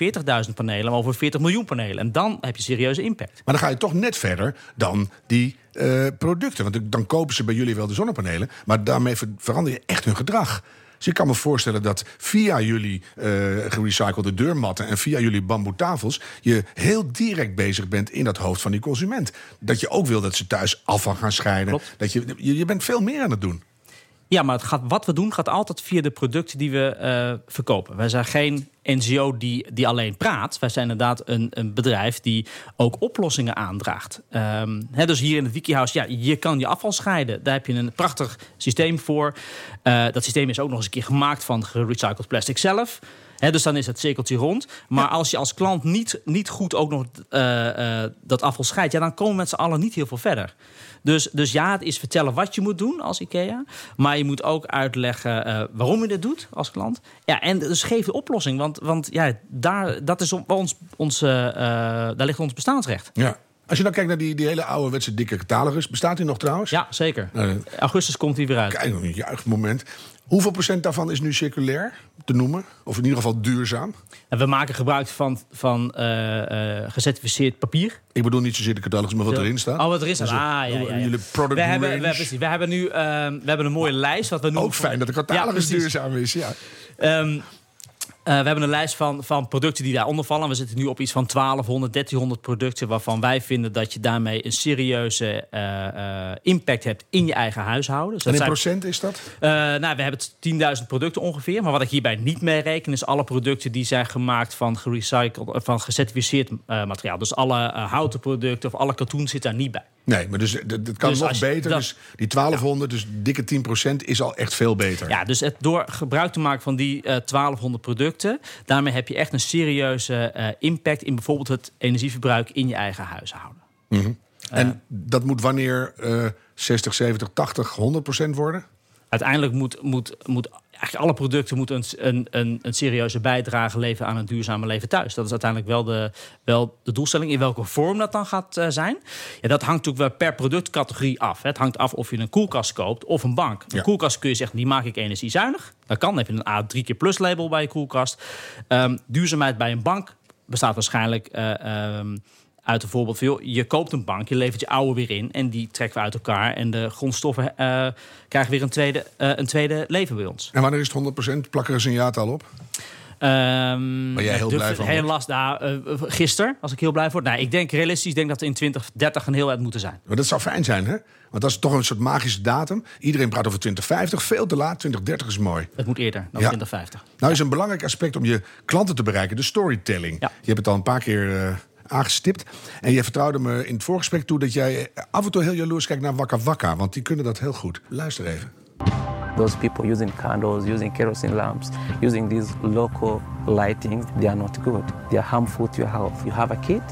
40.000 panelen, maar over 40 miljoen panelen. En dan heb je serieuze impact. Maar dan ga je toch net verder dan die eh, producten. Want dan kopen ze bij jullie wel de zonnepanelen. Maar daarmee ver- verander je echt hun gedrag. Dus ik kan me voorstellen dat via jullie eh gerecyclede deurmatten en via jullie bamboetafels je heel direct bezig bent in dat hoofd van die consument. Dat je ook wil dat ze thuis afval gaan scheiden. Klopt. Dat je, je bent veel meer aan het doen. Ja, maar het gaat, wat we doen gaat altijd via de producten die we eh, verkopen. Wij zijn geen NGO die, die alleen praat. Wij zijn inderdaad een, een bedrijf die ook oplossingen aandraagt. Ehm, dus hier in het Wikihouse, ja, je kan je afval scheiden. Daar heb je een prachtig systeem voor. Eh, dat systeem is ook nog eens een keer gemaakt van gerecycled plastic zelf. Dus dan is het cirkeltje rond. Maar als je als klant niet, niet goed ook nog eh, dat afval scheidt... Ja, dan komen we met z'n allen niet heel veel verder. Dus, dus ja, het is vertellen wat je moet doen als IKEA. Maar je moet ook uitleggen eh, waarom je dit doet als klant. Ja, en dus geef de oplossing. Want, want ja, daar, dat is on- ons, ons, eh, daar ligt ons bestaansrecht. Ja. Als je dan kijkt naar die, die hele ouderwetse dikke catalogus, bestaat die nog trouwens? Ja, zeker. Nou, Augustus komt hij weer uit. Kijk, een juichmoment. Hoeveel procent daarvan is nu circulair te noemen? Of in ieder geval duurzaam? En we maken gebruik van, van eh, gecertificeerd papier. Ik bedoel niet zozeer de catalogus, maar wat erin staat. Oh, wat erin staat. Dus, Ah, ja, ja, ja. Jullie product we hebben, we, range. precies, we hebben nu ehm, we hebben een mooie lijst. Wat we noemen Ook fijn dat de catalogus duurzaam is. Ja. Ehm, eh, we hebben een lijst van, van producten die daaronder vallen. We zitten nu op iets van 1200, 1300 producten... waarvan wij vinden dat je daarmee een serieuze eh, eh, impact hebt in je eigen huishouden. Dus En in zijn- procent is dat? eh, nou, we hebben 10.000 producten ongeveer. Maar wat ik hierbij niet mee reken... is alle producten die zijn gemaakt van, gerecycled, eh, van gecertificeerd eh, materiaal. Dus alle eh, houten producten of alle katoen zit daar niet bij. Nee, maar dus, dat, kan Dus nog beter. dat- dus die 1200, dus dikke 10 procent, is al echt veel beter. Ja, dus het, door gebruik te maken van die eh 1200 producten... daarmee heb je echt een serieuze eh, impact... in bijvoorbeeld het energieverbruik in je eigen huishouden. En dat moet wanneer eh 60, 70, 80, 100 procent worden? Uiteindelijk moet, moet, moet eigenlijk alle producten moeten een, een, een, een serieuze bijdrage leveren aan een duurzame leven thuis. Dat is uiteindelijk wel de, wel de doelstelling. In welke vorm dat dan gaat eh, zijn, ja, dat hangt natuurlijk wel per productcategorie af. Hè. Het hangt af of je een koelkast koopt of een bank. Een Ja. koelkast kun je zeggen, die maak ik energiezuinig. Dat kan, dan heb je een A3 keer plus label bij je koelkast. Ehm, duurzaamheid bij een bank bestaat waarschijnlijk eh, ehm, uit een voorbeeld van... joh, je koopt een bank, je levert je oude weer in... en die trekken we uit elkaar en de grondstoffen eh, krijgen weer een tweede, eh, een tweede leven bij ons. En wanneer is het 100 procent? Plak er eens een jaartal op. Ehm, Waar jij heel durf blij van Heel nou, eh, gisteren was ik heel blij voor. Nou, ik denk realistisch, ik denk dat we in 2030 een heel eind moeten zijn. Maar dat zou fijn zijn, hè? Want dat is toch een soort magische datum. Iedereen praat over 2050, veel te laat. 2030 is mooi. Het moet eerder dan Ja. 2050. Nou is een belangrijk aspect om je klanten te bereiken, de storytelling. Ja. Je hebt het al een paar keer eh, aangestipt. En je vertrouwde me in het voorgesprek toe dat jij af en toe heel jaloers kijkt naar Wakka Wakka. Want die kunnen dat heel goed. Luister even. Those people using candles, using kerosene lamps, using these local lightings, they are not good. They are harmful to your health. You have a kid,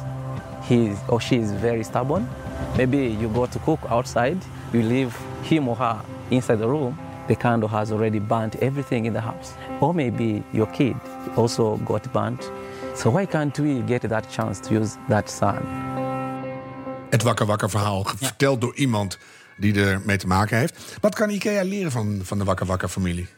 he or she is very stubborn. Maybe you go to cook outside, you leave him or her inside the room, the candle has already burnt everything in the house. Or maybe your kid also got burnt. So why can't we get that chance to use that sun? Het Wakka Wakka verhaal, verteld door iemand die er mee te maken heeft. Wat kan IKEA leren van, van de Wakka Wakka familie?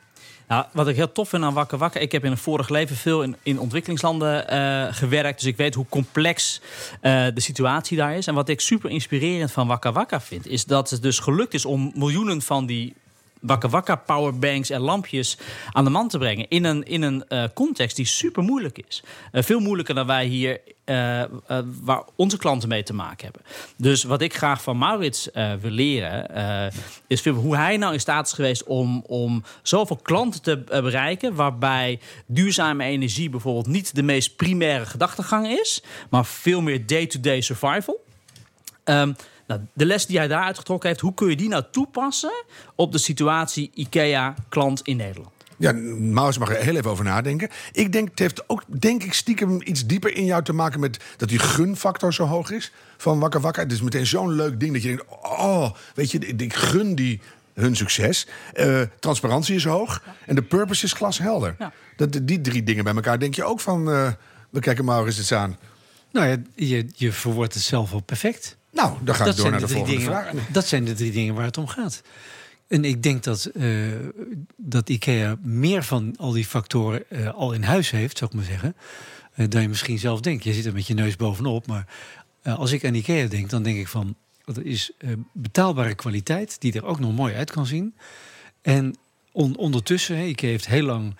Nou, wat ik heel tof vind aan Wakker Wakker... ik heb in een vorig leven veel in, in ontwikkelingslanden eh, gewerkt... dus ik weet hoe complex eh, de situatie daar is. En wat ik super inspirerend van Wakker Wakker vind... is dat het dus gelukt is om miljoenen van die wakka wakka powerbanks en lampjes aan de man te brengen. In een, in een eh, context die super moeilijk is. Eh, veel moeilijker dan wij hier, eh, waar onze klanten mee te maken hebben. Dus wat ik graag van Maurits wil leren, is hoe hij nou in staat is geweest om, om zoveel klanten te bereiken. Waarbij duurzame energie bijvoorbeeld niet de meest primaire gedachtegang is, maar veel meer day-to-day survival. Ehm, nou, de les die hij daaruit getrokken heeft, hoe kun je die nou toepassen op de situatie IKEA-klant in Nederland? Ja, Maus mag er heel even over nadenken. Ik denk, het heeft ook, denk ik, stiekem iets dieper in jou te maken met dat die gunfactor zo hoog is. Van Wakka Wakka. Het is meteen zo'n leuk ding dat je denkt, oh, weet je, ik, ik gun die hun succes. Eh, transparantie is hoog en de purpose is glashelder. Ja. Dat, die drie dingen bij elkaar denk je ook van, eh, we kijken Maurits eens aan. Nou ja, je, je verwoordt het zelf wel perfect. Nou, dan ga ik door naar de volgende dingen, vraag. Dat zijn de drie dingen waar het om gaat. En ik denk dat, eh, dat IKEA meer van al die factoren eh, al in huis heeft, zou ik maar zeggen. eh, dan je misschien zelf denkt. Je zit er met je neus bovenop. Maar als ik aan IKEA denk, dan denk ik van... dat is betaalbare kwaliteit, die er ook nog mooi uit kan zien. En on- ondertussen, IKEA heeft heel lang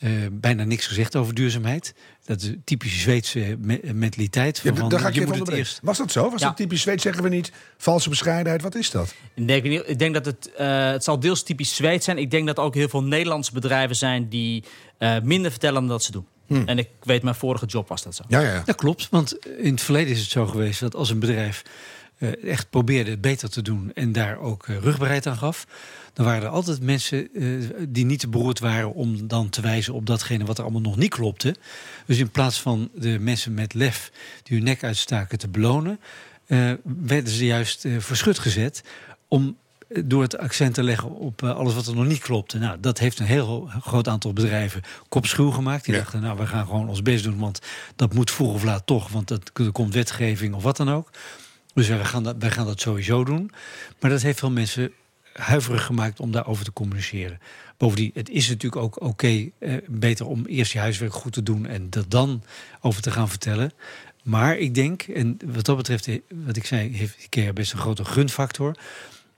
eh, bijna niks gezegd over duurzaamheid. Dat is een typische Zweedse me- mentaliteit. Ja, Van, van, daar ga ik je je moet even het eerst Was dat zo? Was Ja. dat typisch Zweeds? Zeggen we niet valse bescheidenheid? Wat is dat? Ik denk, niet- ik denk dat het, eh, het zal deels typisch Zweeds zijn. Ik denk dat er ook heel veel Nederlandse bedrijven zijn die eh, minder vertellen dan dat ze doen. En ik weet, mijn vorige job was dat zo. Ja, ja, ja. Dat klopt, want in het verleden is het zo geweest dat als een bedrijf eh, echt probeerde het beter te doen en daar ook eh, rugbaarheid aan gaf, dan waren er altijd mensen eh, die niet te beroerd waren om dan te wijzen op datgene wat er allemaal nog niet klopte. Dus in plaats van de mensen met lef die hun nek uitstaken te belonen, eh, werden ze juist eh, voor schut gezet om eh, door het accent te leggen op eh, alles wat er nog niet klopte. Nou, dat heeft een heel groot aantal bedrijven kopschuw gemaakt. Die Ja. dachten, nou, we gaan gewoon ons best doen, want dat moet vroeg of laat toch, want dat, er komt wetgeving of wat dan ook. Dus wij gaan, dat, wij gaan dat sowieso doen. Maar dat heeft veel mensen huiverig gemaakt om daarover te communiceren. Bovendien, het is natuurlijk ook oké, eh, beter om eerst je huiswerk goed te doen en er dan over te gaan vertellen. Maar ik denk, en wat dat betreft, eh, wat ik zei, heeft IKEA best een grote gunfactor.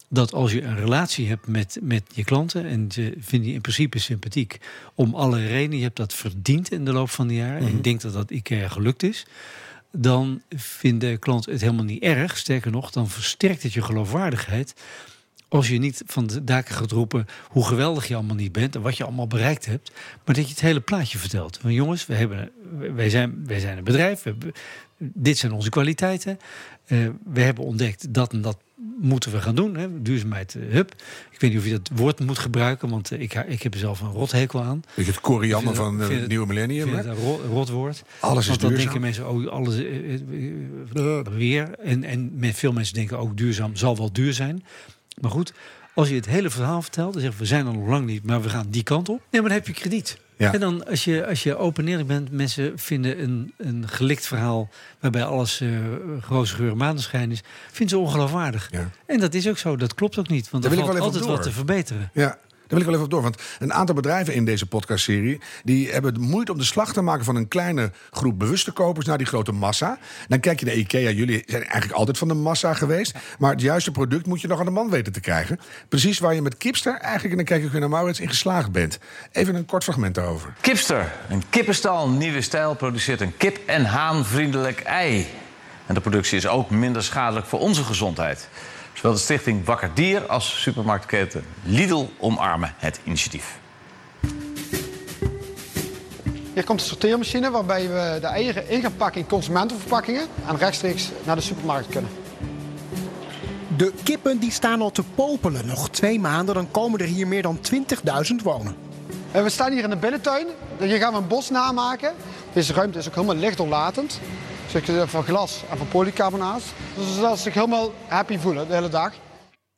Dat als je een relatie hebt met, met je klanten en ze vinden je in principe sympathiek om alle redenen, je hebt dat verdiend in de loop van de jaren. En ik denk dat dat IKEA gelukt is dan vinden klanten het helemaal niet erg. Sterker nog, dan versterkt het je geloofwaardigheid. Als je niet van de daken gaat roepen hoe geweldig je allemaal niet bent en wat je allemaal bereikt hebt, maar dat je het hele plaatje vertelt. Van jongens, we hebben, wij, zijn, wij zijn een bedrijf, hebben, dit zijn onze kwaliteiten. Eh, we hebben ontdekt dat en dat moeten we gaan doen. Hè. Duurzaamheid, eh, hup. Ik weet niet of je dat woord moet gebruiken, want eh, ik, ik heb er zelf een rothekel aan. Je, het koriander van het- nieuwe millennium. vind het een ro- rotwoord. Alles is Want dan duurzaam. denken mensen, oh, alles weer. En, en met veel mensen denken ook duurzaam zal wel duur zijn. Maar goed, als je het hele verhaal vertelt, dan zeggen we, we zijn er nog lang niet, maar we gaan die kant op. Nee, maar dan heb je krediet. Ja. En dan, als je, als je open en eerlijk bent, mensen vinden een, een gelikt verhaal waarbij alles uh, roze geur en maneschijn is, vinden ze ongeloofwaardig. Ja. En dat is ook zo, dat klopt ook niet, want er valt altijd wat te verbeteren. Ja, wil ik wel even op door. Want een aantal bedrijven in deze podcastserie... die hebben de moeite om de slag te maken van een kleine groep bewuste kopers... naar die grote massa. Dan kijk je naar IKEA. Jullie zijn eigenlijk altijd van de massa geweest. Maar het juiste product moet je nog aan de man weten te krijgen. Precies waar je met Kipster eigenlijk... en dan kijk ik weer naar Maurits, in geslaagd bent. Even een kort fragment daarover. Kipster, een kippenstal, nieuwe stijl, produceert een kip- en haanvriendelijk ei. En de productie is ook minder schadelijk voor onze gezondheid. Zowel de stichting Wakker Dier als supermarktketen Lidl omarmen het initiatief. Hier komt de sorteermachine waarbij we de eieren in gaan pakken in consumentenverpakkingen en rechtstreeks naar de supermarkt kunnen. De kippen die staan al te popelen. Nog twee maanden, dan komen er hier meer dan 20.000 wonen. En we staan hier in de binnentuin. Hier gaan we een bos namaken. Deze ruimte is ook helemaal lichtdoorlatend. Dus van glas en van polycarbonaat. Dus zodat ze zich helemaal happy voelen de hele dag.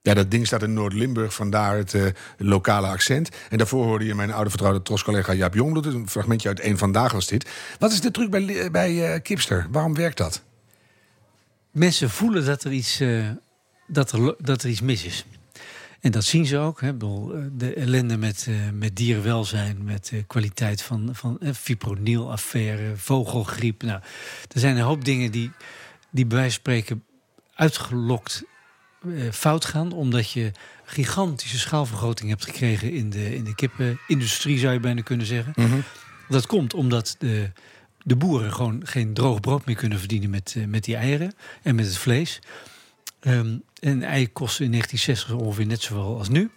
Ja, dat ding staat in Noord-Limburg, vandaar het eh, lokale accent. En daarvoor hoorde je mijn oude vertrouwde troscollega Jaap Jongbloed. Een fragmentje uit één Vandaag was dit. Wat is de truc bij, bij eh, Kipster? Waarom werkt dat? Mensen voelen dat er iets, uh, dat er, dat er iets mis is. En dat zien ze ook. Hè. Eh, De ellende met, uh, met dierenwelzijn, met de kwaliteit van, van fipronil-affaire, vogelgriep. Nou, er zijn een hoop dingen die, die bij wijze van spreken uitgelokt eh, fout gaan, omdat je gigantische schaalvergroting hebt gekregen in de, in de kippenindustrie, zou je bijna kunnen zeggen. Mhm. Dat komt omdat de, de boeren gewoon geen droog brood meer kunnen verdienen met, eh, met die eieren en met het vlees. Ehm, en ei kostte in 1960 ongeveer net zoveel als nu.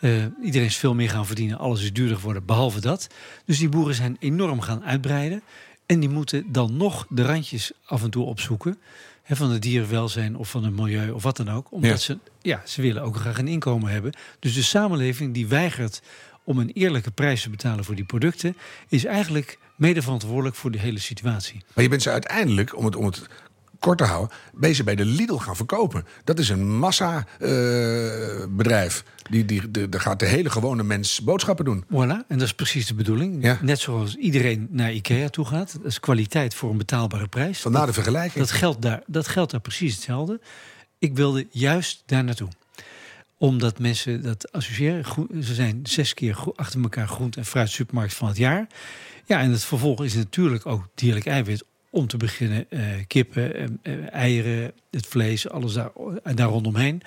Eh, iedereen is veel meer gaan verdienen, alles is duurder geworden, behalve dat. Dus die boeren zijn enorm gaan uitbreiden. En die moeten dan nog de randjes af en toe opzoeken. Hè, van het dierenwelzijn of van het milieu of wat dan ook. Omdat Ja. ze, ja, ze willen ook graag een inkomen hebben. Dus de samenleving die weigert om een eerlijke prijs te betalen voor die producten... is eigenlijk mede verantwoordelijk voor de hele situatie. Maar je bent ze uiteindelijk, om het, om het kort te houden, bezig bij de Lidl gaan verkopen. Dat is een massa eh, bedrijf. Die, die, de, daar gaat de hele gewone mens boodschappen doen. Voilà, en dat is precies de bedoeling. Ja. Net zoals iedereen naar IKEA toe gaat. Dat is kwaliteit voor een betaalbare prijs. Vandaar de vergelijking. Dat geldt daar, dat geldt daar precies hetzelfde. Ik wilde juist daar naartoe. Omdat mensen dat associëren. Ze zijn zes keer achter elkaar groente- en fruit supermarkt van het jaar. Ja, en het vervolg is natuurlijk ook dierlijk eiwit. Om te beginnen eh, kippen, eh, eh, eieren, het vlees, alles daar, daar rondomheen.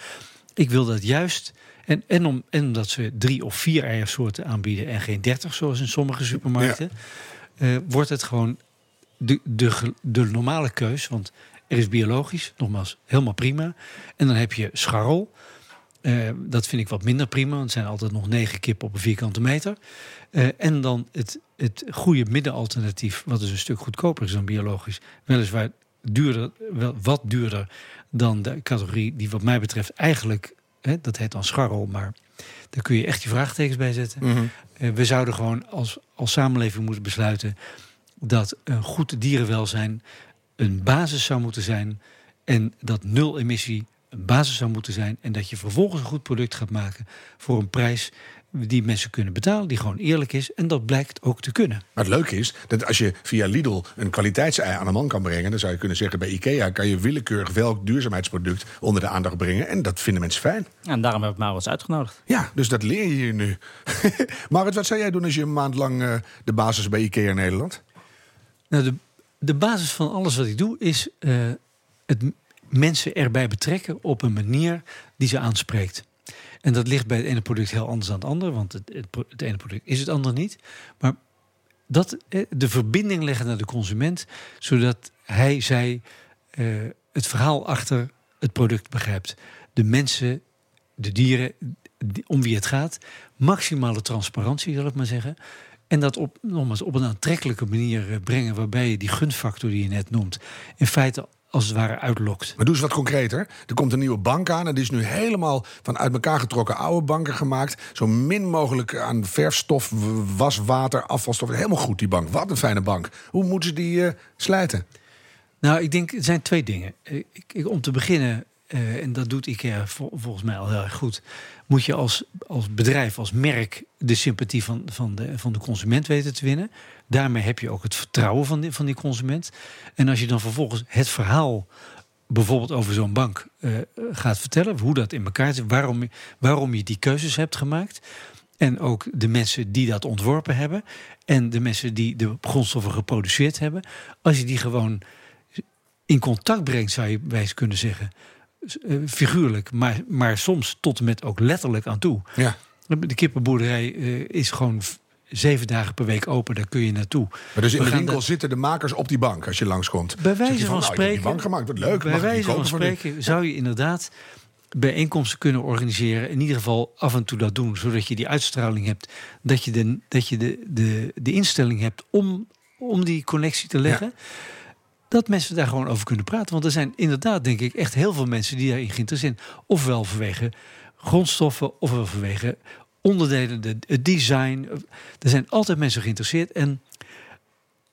Ik wil dat juist. En, en, om, en omdat ze drie of vier eiersoorten aanbieden en geen dertig, zoals in sommige supermarkten, wordt het gewoon de, de, de normale keus. Want er is biologisch, nogmaals, helemaal prima. En dan heb je scharrel. Eh, dat vind ik wat minder prima, want het zijn altijd nog negen kippen op een vierkante meter. Eh, en dan het, het goede middenalternatief, wat dus een stuk goedkoper is dan biologisch. Weliswaar duurder, wel wat duurder dan de categorie die wat mij betreft eigenlijk, hè, dat heet dan scharrel, maar daar kun je echt je vraagtekens bij zetten. Mhm. Eh, we zouden gewoon als, als samenleving moeten besluiten dat een goed dierenwelzijn een basis zou moeten zijn. En dat nul emissie een basis zou moeten zijn. En dat je vervolgens een goed product gaat maken voor een prijs die mensen kunnen betalen, die gewoon eerlijk is. En dat blijkt ook te kunnen. Maar het leuke is dat als je via Lidl een kwaliteitsei aan de man kan brengen, dan zou je kunnen zeggen bij IKEA kan je willekeurig welk duurzaamheidsproduct onder de aandacht brengen. En dat vinden mensen fijn. Ja, en daarom heb ik Maurits uitgenodigd. Ja, dus dat leer je hier nu. *laughs* Marit, wat zou jij doen als je een maand lang eh, de basis bij IKEA in Nederland? Nou, de, de basis van alles wat ik doe is eh, het mensen erbij betrekken op een manier die ze aanspreekt. En dat ligt bij het ene product heel anders dan het andere, want het, het, ene product is het andere niet. Maar dat, eh, de verbinding leggen naar de consument, zodat hij, zij eh, het verhaal achter het product begrijpt. De mensen, de dieren die- om wie het gaat, maximale transparantie, zal ik maar zeggen. En dat op, nogmaals, op een aantrekkelijke manier eh, brengen, waarbij je die gunfactor die je net noemt, in feite als het ware uitlokt. Maar doe eens wat concreter. Er komt een nieuwe bank aan. En die is nu helemaal van uit elkaar getrokken oude banken gemaakt. Zo min mogelijk aan verfstof, waswater, afvalstof. Helemaal goed, die bank. Wat een fijne bank. Hoe moeten ze die eh, slijten? Nou, ik denk, er zijn twee dingen. Eh, Ik, ik, om te beginnen, eh, en dat doet IKEA vol- volgens mij al heel erg goed... moet je als, als bedrijf, als merk... de sympathie van, van, de, van de consument weten te winnen. Daarmee heb je ook het vertrouwen van die, van die consument. En als je dan vervolgens het verhaal... bijvoorbeeld over zo'n bank eh, gaat vertellen... hoe dat in elkaar zit, waarom, waarom je die keuzes hebt gemaakt... En ook de mensen die dat ontworpen hebben. En de mensen die de grondstoffen geproduceerd hebben. Als je die gewoon in contact brengt, zou je wijs kunnen zeggen. Eh, figuurlijk, maar, maar soms tot en met ook letterlijk aan toe. Ja. De kippenboerderij eh, is gewoon zeven dagen per week open, daar kun je naartoe. Maar dus in de winkel dat- zitten de makers op die bank als je langskomt. Bij wijze van, nou, ik heb spreken, die bank gemaakt, wat leuk. bij wijze van van spreken zou je inderdaad bijeenkomsten kunnen organiseren. In ieder geval af en toe dat doen, zodat je die uitstraling hebt. Dat je de, dat je de, de, de instelling hebt om, om die connectie te leggen. Dat mensen daar gewoon over kunnen praten. Want er zijn inderdaad, denk ik, echt heel veel mensen die daarin geïnteresseerd zijn. Ofwel vanwege grondstoffen, ofwel vanwege onderdelen, de, het design. Er zijn altijd mensen geïnteresseerd. En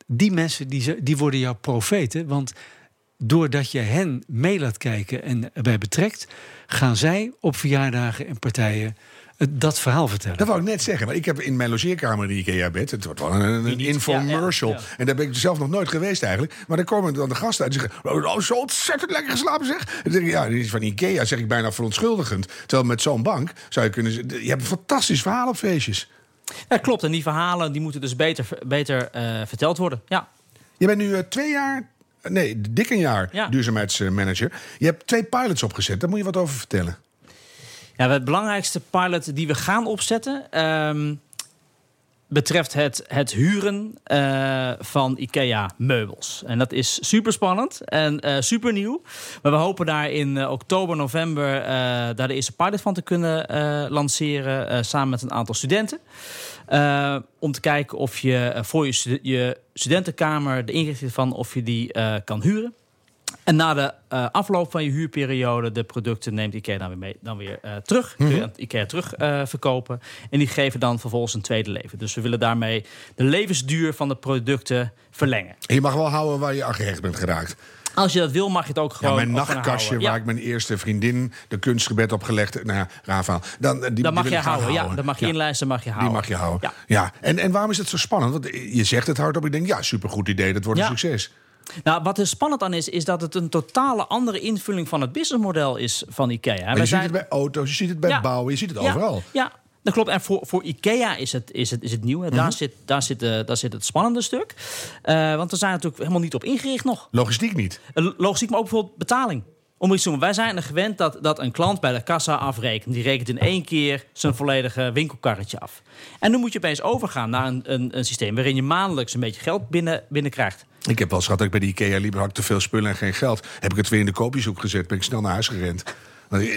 die mensen die, die worden jouw profeten. Want doordat je hen mee laat kijken en erbij betrekt, gaan zij op verjaardagen en partijen dat verhaal vertellen. Dat wou ik net zeggen. Maar ik heb in mijn logeerkamer die IKEA-bed. Het wordt wel een, een niet- infomercial. ja, ja, ja. En daar ben ik zelf nog nooit geweest eigenlijk. Maar dan komen dan de gasten uit en zeggen... Oh, zo ontzettend lekker geslapen zeg. En dan denk ik, ja, die is van IKEA zeg ik bijna verontschuldigend. Terwijl met zo'n bank zou je kunnen... Je hebt een fantastisch verhaal op feestjes. Ja, klopt. En die verhalen die moeten dus beter, beter eh, verteld worden. Ja. Je bent nu eh, twee jaar Nee, dik een jaar Ja. duurzaamheidsmanager. Je hebt twee pilots opgezet. Daar moet je wat over vertellen. Ja, het belangrijkste pilot die we gaan opzetten. ehm, betreft het, het huren eh, van IKEA-meubels. En dat is super spannend en eh, super nieuw. Maar we hopen daar in eh, oktober, november... daar de eerste pilot van te kunnen lanceren... samen met een aantal studenten. Om te kijken of je voor je, je studentenkamer... de inrichting van of je die kan huren. En na de eh, afloop van je huurperiode, de producten neemt IKEA dan weer, mee, dan weer eh, terug. Kun je aan IKEA terug eh, verkopen. En die geven dan vervolgens een tweede leven. Dus we willen daarmee de levensduur van de producten verlengen. En je mag wel houden waar je aan gehecht bent geraakt. Als je dat wil, mag je het ook Ja, gewoon mijn op gaan nachtkastje waar Ja. ik mijn eerste vriendin de kunstgebed op gelegd Nou ja. Dan, die, mag je houden, ja. Dat mag je Ja, inlijsten, mag je houden. Die mag je houden. Ja. Ja. En, en waarom is het zo spannend? Want je zegt het hardop. Ik denk, ja, supergoed idee. Dat wordt Ja. een succes. Nou, wat er spannend aan is, is dat het een totale andere invulling van het businessmodel is van IKEA. Maar Wij je ziet zijn- het bij auto's, je ziet het bij Ja. bouwen, je ziet het overal. Ja, dat klopt. En voor, voor IKEA is het, is het, is het nieuw. hè. Mhm. Daar, zit, daar, zit, eh, daar zit het spannende stuk. Eh, want we zijn natuurlijk helemaal niet op ingericht nog. Logistiek niet. Eh, Logistiek, maar ook bijvoorbeeld betaling. Om iets te doen. Wij zijn er gewend dat, dat een klant bij de kassa afrekent. Die rekent in één keer zijn volledige winkelkarretje af. En nu moet je opeens overgaan naar een, een, een systeem... waarin je maandelijks een beetje geld binnen, binnenkrijgt. Ik heb wel eens gehad dat ik bij de IKEA liep, had ik te veel spullen en geen geld. Heb ik het weer in de koopjeshoek gezet, ben ik snel naar huis gerend.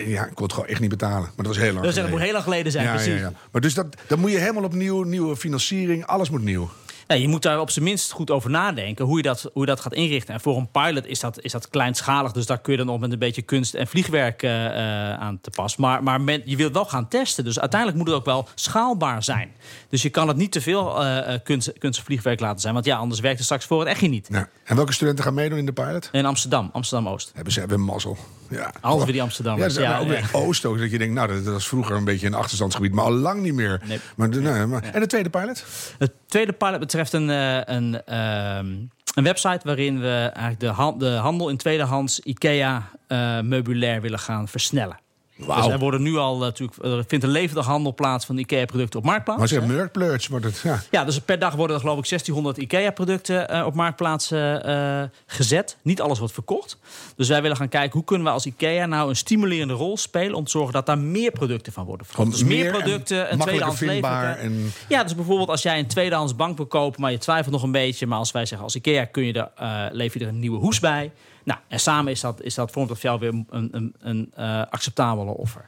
Ja, ik kon het gewoon echt niet betalen. Maar dat was heel lang Dus dat geleden. moet heel lang geleden zijn, ja, precies. ja, ja. Maar dus dat, dan moet je helemaal opnieuw, nieuwe financiering, alles moet nieuw. Ja, je moet daar op zijn minst goed over nadenken hoe je dat, hoe je dat gaat inrichten. En voor een pilot is dat, is dat kleinschalig. Dus daar kun je dan nog met een beetje kunst en vliegwerk eh, eh, aan te pas. Maar, maar men, je wilt wel gaan testen. Dus uiteindelijk moet het ook wel schaalbaar zijn. Dus je kan het niet te veel eh, kunst, kunst en vliegwerk laten zijn. Want ja, anders werkt het straks voor het echt niet. Ja. En welke studenten gaan meedoen in de pilot? In Amsterdam, Amsterdam-Oost. Hebben ze hebben mazzel. Ja. Weer die Amsterdammers. Ja, Ja, ook ja. weer Oost ook. Dat je denkt, nou, dat, dat was vroeger een beetje een achterstandsgebied. Maar al lang niet meer. Nee. Maar, de- nee, maar, en de tweede pilot? Het tweede pilot betreft een, eh, een, ehm, een website waarin we eigenlijk de, han- de handel in tweedehands IKEA-meubilair willen gaan versnellen. Dus er worden nu al eh, natuurlijk, er vindt een levendige handel plaats van IKEA-producten op Marktplaats. Maar ze hebben Murkplurts, maar dat, ja. Ja, dus per dag worden er geloof ik 1600 IKEA-producten eh, op Marktplaats eh, gezet. Niet alles wordt verkocht. Dus wij willen gaan kijken hoe kunnen we als IKEA nou een stimulerende rol spelen om te zorgen dat daar meer producten van worden verkocht. Dus meer meer en producten, een tweedehands vindbaar leven. en- Ja, dus bijvoorbeeld als jij een tweedehands bank wil kopen, maar je twijfelt nog een beetje. Maar als wij zeggen als IKEA kun je er, lever je er een nieuwe hoes bij. Nou, en samen is dat, is dat vormt dat voor jou weer een, een, een eh, acceptabele offer.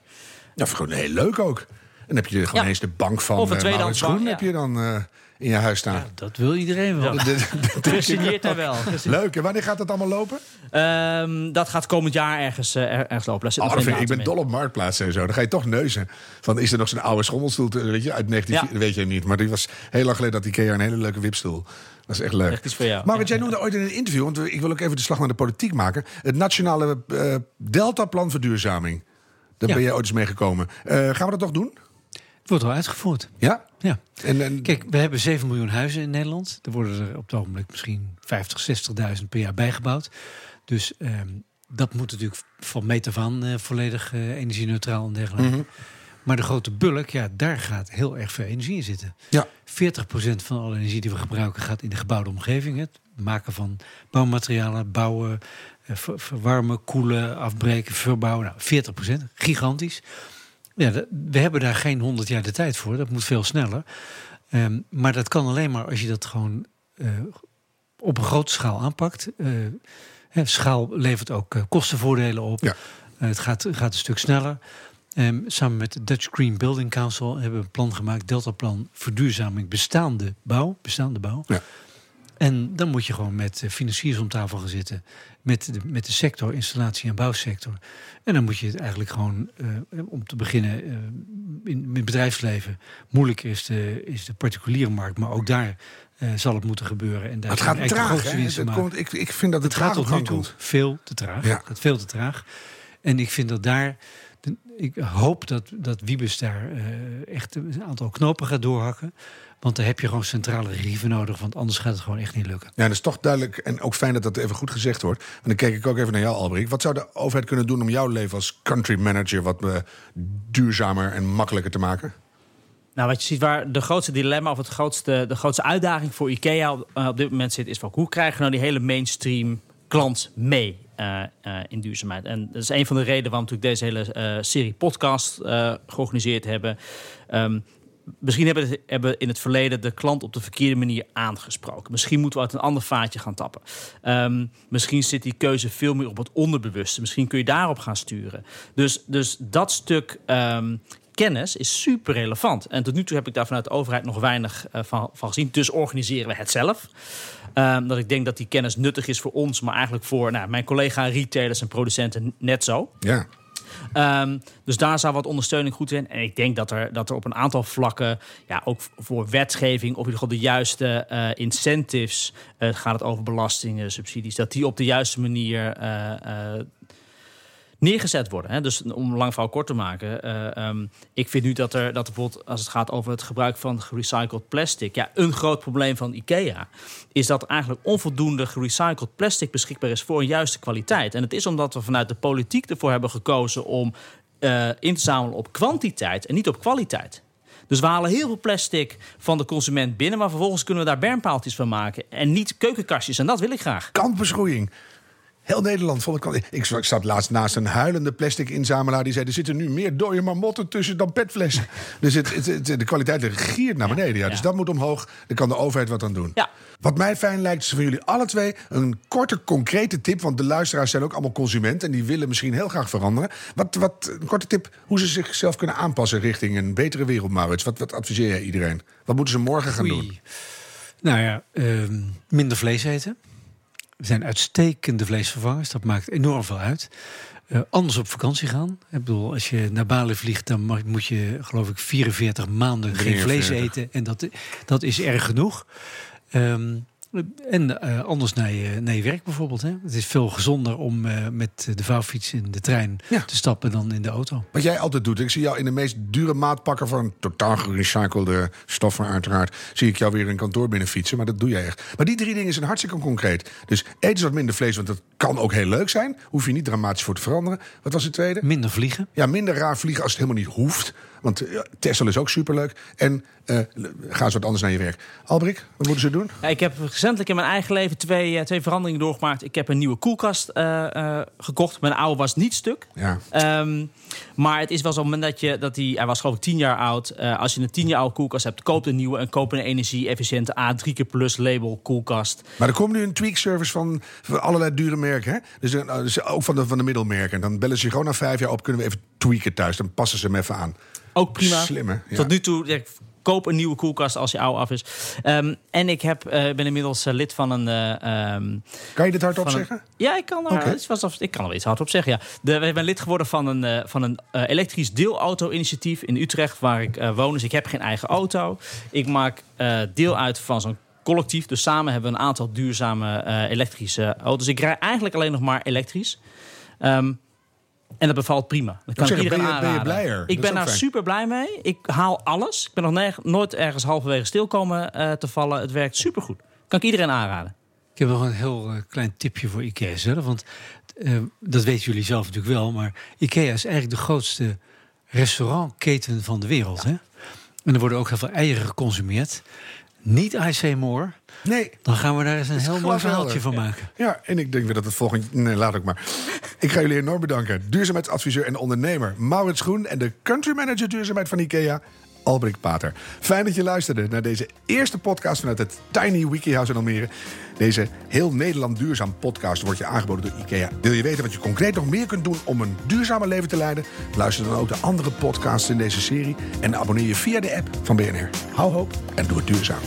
Ja, gewoon heel leuk ook. En dan heb je er gewoon Ja. eens de bank van Of een eh, tweedehands Maurits Groen bank, heb je dan eh, in je huis staan. Dat wil iedereen wel. Ja. *laughs* Gesigneerd daar wel. Leuk. En wanneer gaat dat allemaal lopen? Ehm, dat gaat komend jaar ergens, er- ergens lopen. Oh, vind ik, ik ben dol op Marktplaats en zo. Dan ga je toch neuzen. Van, is er nog zo'n oude schommelstoel te- weet je, uit 19... Ja. weet je niet. Maar die was heel lang geleden dat Ikea een hele leuke wipstoel. Dat is echt leuk. Echt iets voor jou. Maurits, jij noemde ooit in een interview... want ik wil ook even de slag naar de politiek maken... het nationale eh Deltaplan verduurzaming. Daar Ja. ben je ooit eens meegekomen. Eh gaan we dat toch doen? Het wordt al uitgevoerd. Ja? Ja. En, en, Kijk, we hebben 7 miljoen huizen in Nederland. Er worden er op het ogenblik misschien 50, 60.000 per jaar bijgebouwd. Dus ehm, dat moet natuurlijk van meet af aan eh, volledig energie-neutraal en dergelijke. Mhm. Maar de grote bulk, ja, daar gaat heel erg veel energie in zitten. Ja. 40% van alle energie die we gebruiken gaat in de gebouwde omgeving. Het maken van bouwmaterialen, bouwen, eh, ver- verwarmen, koelen, afbreken, verbouwen. Nou, 40%, gigantisch. Ja, we hebben daar geen 100 jaar de tijd voor. Dat moet veel sneller. Ehm, maar dat kan alleen maar als je dat gewoon eh, op een grote schaal aanpakt. Eh, schaal levert ook kostenvoordelen op. Ja. Het gaat, gaat een stuk sneller. Ehm, samen met de Dutch Green Building Council hebben we een plan gemaakt, Deltaplan verduurzaming bestaande bouw, bestaande bouw. Ja. En dan moet je gewoon met eh, financiers om tafel gaan zitten, met de, met de sector, installatie- en bouwsector. En dan moet je het eigenlijk gewoon, eh, om te beginnen, eh, in, in het bedrijfsleven. Moeilijk is de, is de particuliere markt, maar ook daar zal het moeten gebeuren. En daar het gaat traag. hè? Het maken. komt, ik, ik vind dat het, Het gaat tot nu toe veel te traag. Ja. Het gaat veel te traag. En ik vind dat daar. De- Ik hoop dat, dat Wiebes daar eh, echt een aantal knopen gaat doorhakken. Want daar heb je gewoon centrale voor nodig. Want anders gaat het gewoon echt niet lukken. Ja, dat is toch duidelijk en ook fijn dat dat even goed gezegd wordt. En dan kijk ik ook even naar jou, Albrecht. Wat zou de overheid kunnen doen om jouw leven als country manager wat eh, duurzamer en makkelijker te maken? Nou, wat je ziet waar de grootste dilemma of het grootste, de grootste uitdaging voor IKEA op, eh, op dit moment zit, is van hoe krijgen we nou die hele mainstream klant mee. Eh, eh, in duurzaamheid. En dat is een van de redenen waarom we deze hele eh, serie podcast georganiseerd hebben. Ehm, misschien hebben, we- in het verleden de klant op de verkeerde manier aangesproken. Misschien moeten we uit een ander vaatje gaan tappen. Ehm, misschien zit die keuze veel meer op het onderbewuste. Misschien kun je daarop gaan sturen. Dus, dus dat stuk ehm, kennis is super relevant. En tot nu toe heb ik daar vanuit de overheid nog weinig van gezien. Dus organiseren we het zelf. Ehm, dat ik denk dat die kennis nuttig is voor ons, maar eigenlijk voor nou, mijn collega-retailers en producenten net zo. Ja. Ehm, dus daar zou wat ondersteuning goed zijn. En ik denk dat er, dat er op een aantal vlakken, ja, ook voor wetgeving, op ieder geval de juiste eh, incentives, eh, gaat het over belastingen, subsidies, dat die op de juiste manier eh, neergezet worden. Hè? Dus om lang verhaal kort te maken. eh, ehm, ik vind nu dat er, dat bijvoorbeeld als het gaat over het gebruik van gerecycled plastic. Ja, een groot probleem van IKEA is dat eigenlijk onvoldoende gerecycled plastic beschikbaar is voor een juiste kwaliteit. En het is omdat we vanuit de politiek ervoor hebben gekozen om eh, in te zamelen op kwantiteit en niet op kwaliteit. Dus we halen heel veel plastic van de consument binnen, maar vervolgens kunnen we daar bermpaaltjes van maken en niet keukenkastjes. En dat wil ik graag. Kantbeschroeiing. Heel Nederland vol kant. Ik, ik zat laatst naast een huilende plastic inzamelaar. Die zei: Er zitten nu meer dode marmotten tussen dan petflessen. *laughs* dus het, het, het- de kwaliteit giert naar beneden. Ja. Dus dat moet omhoog. Daar kan de overheid wat aan doen. Ja. Wat mij fijn lijkt, is van jullie alle twee een korte, concrete tip. Want de luisteraars zijn ook allemaal consument. En die willen misschien heel graag veranderen. Wat, wat, een korte tip hoe ze zichzelf kunnen aanpassen richting een betere wereld, Maurits. Wat, wat adviseer jij iedereen? Wat moeten ze morgen gaan doen? Nou ja, ehm, minder vlees eten. Er zijn uitstekende vleesvervangers, dat maakt enorm veel uit. Eh, anders op vakantie gaan. Ik bedoel, als je naar Bali vliegt, dan mag- moet je, geloof ik, 44 maanden geen vlees 43. eten. En dat, dat is erg genoeg. Ehm, en eh, anders naar je, naar je werk bijvoorbeeld. Hè. Het is veel gezonder om eh, met de vouwfiets in de trein Ja. te stappen dan in de auto. Wat jij altijd doet. Ik zie jou in de meest dure maatpakker van totaal gerecyclede stoffen uiteraard. Zie ik jou weer in kantoor binnen fietsen. Maar dat doe jij echt. Maar die drie dingen zijn hartstikke concreet. Dus eet eens wat minder vlees, want dat kan ook heel leuk zijn. Hoef je niet dramatisch voor te veranderen. Wat was het tweede? Minder vliegen. Ja, minder raar vliegen als het helemaal niet hoeft. Want eh, Tesla is ook superleuk. En eh, ga eens wat anders naar je werk. Albrik, wat moeten ze doen? Ja, ik heb recentelijk in mijn eigen leven twee, eh, twee veranderingen doorgemaakt. Ik heb een nieuwe koelkast eh, gekocht. Mijn oude was niet stuk. Ja. Ehm, maar het is wel zo, moment dat je, dat die, hij was geloof ik 10 jaar oud. Als je een 10 jaar oude koelkast hebt, koop een nieuwe. En koop een energie-efficiënte A3 keer plus label koelkast. Maar er komt nu een tweak-service van, van allerlei dure merken. Hè? Dus, eh, dus ook van de, van de middelmerken. En dan bellen ze je gewoon na vijf jaar op. Kunnen we even tweaken thuis? Dan passen ze hem even aan. Ook prima. Slim, hè? Ja. Tot nu toe, ja, koop een nieuwe koelkast als je oude af is. Ehm, en ik heb, eh, ben inmiddels eh, lid van een... eh, ehm, Kan je dit hardop een- zeggen? Ja, ik kan, er, het was ik kan er iets hard op zeggen. Ja. De, ik ben lid geworden van een, van een elektrisch deelauto-initiatief in Utrecht, waar ik woon. Dus ik heb geen eigen auto. Ik maak deel uit van zo'n collectief. Dus samen hebben we een aantal duurzame elektrische auto's. Ik rij eigenlijk alleen nog maar elektrisch. Ehm, en dat bevalt prima. Dat kan ik zeggen, iedereen ben je- ben je aanraden. Dat Ik ben daar fijn. super blij mee. Ik haal alles. Ik ben nog nerg- nooit ergens halverwege stil komen eh, te vallen. Het werkt supergoed. Kan ik iedereen aanraden. Ik heb nog een heel eh, klein tipje voor IKEA zelf. Want eh, dat weten jullie zelf natuurlijk wel. Maar IKEA is eigenlijk de grootste restaurantketen van de wereld. Hè? En er worden ook heel veel eieren geconsumeerd. Niet IC Moore. Nee. Dan gaan we daar eens een heel mooi verhaaltje van maken. Ja, en ik denk weer dat het volgend... Nee, laat ook maar. Ik ga jullie enorm bedanken. Duurzaamheidsadviseur en ondernemer Maurits Groen... en de country manager duurzaamheid van IKEA, Albrecht Pater. Fijn dat je luisterde naar deze eerste podcast... vanuit het Tiny Wiki House in Almere. Deze heel Nederland duurzaam podcast wordt je aangeboden door IKEA. Wil je weten wat je concreet nog meer kunt doen... om een duurzamer leven te leiden? Luister dan ook de andere podcasts in deze serie... en abonneer je via de app van BNR. Hou hoop en doe het duurzaam.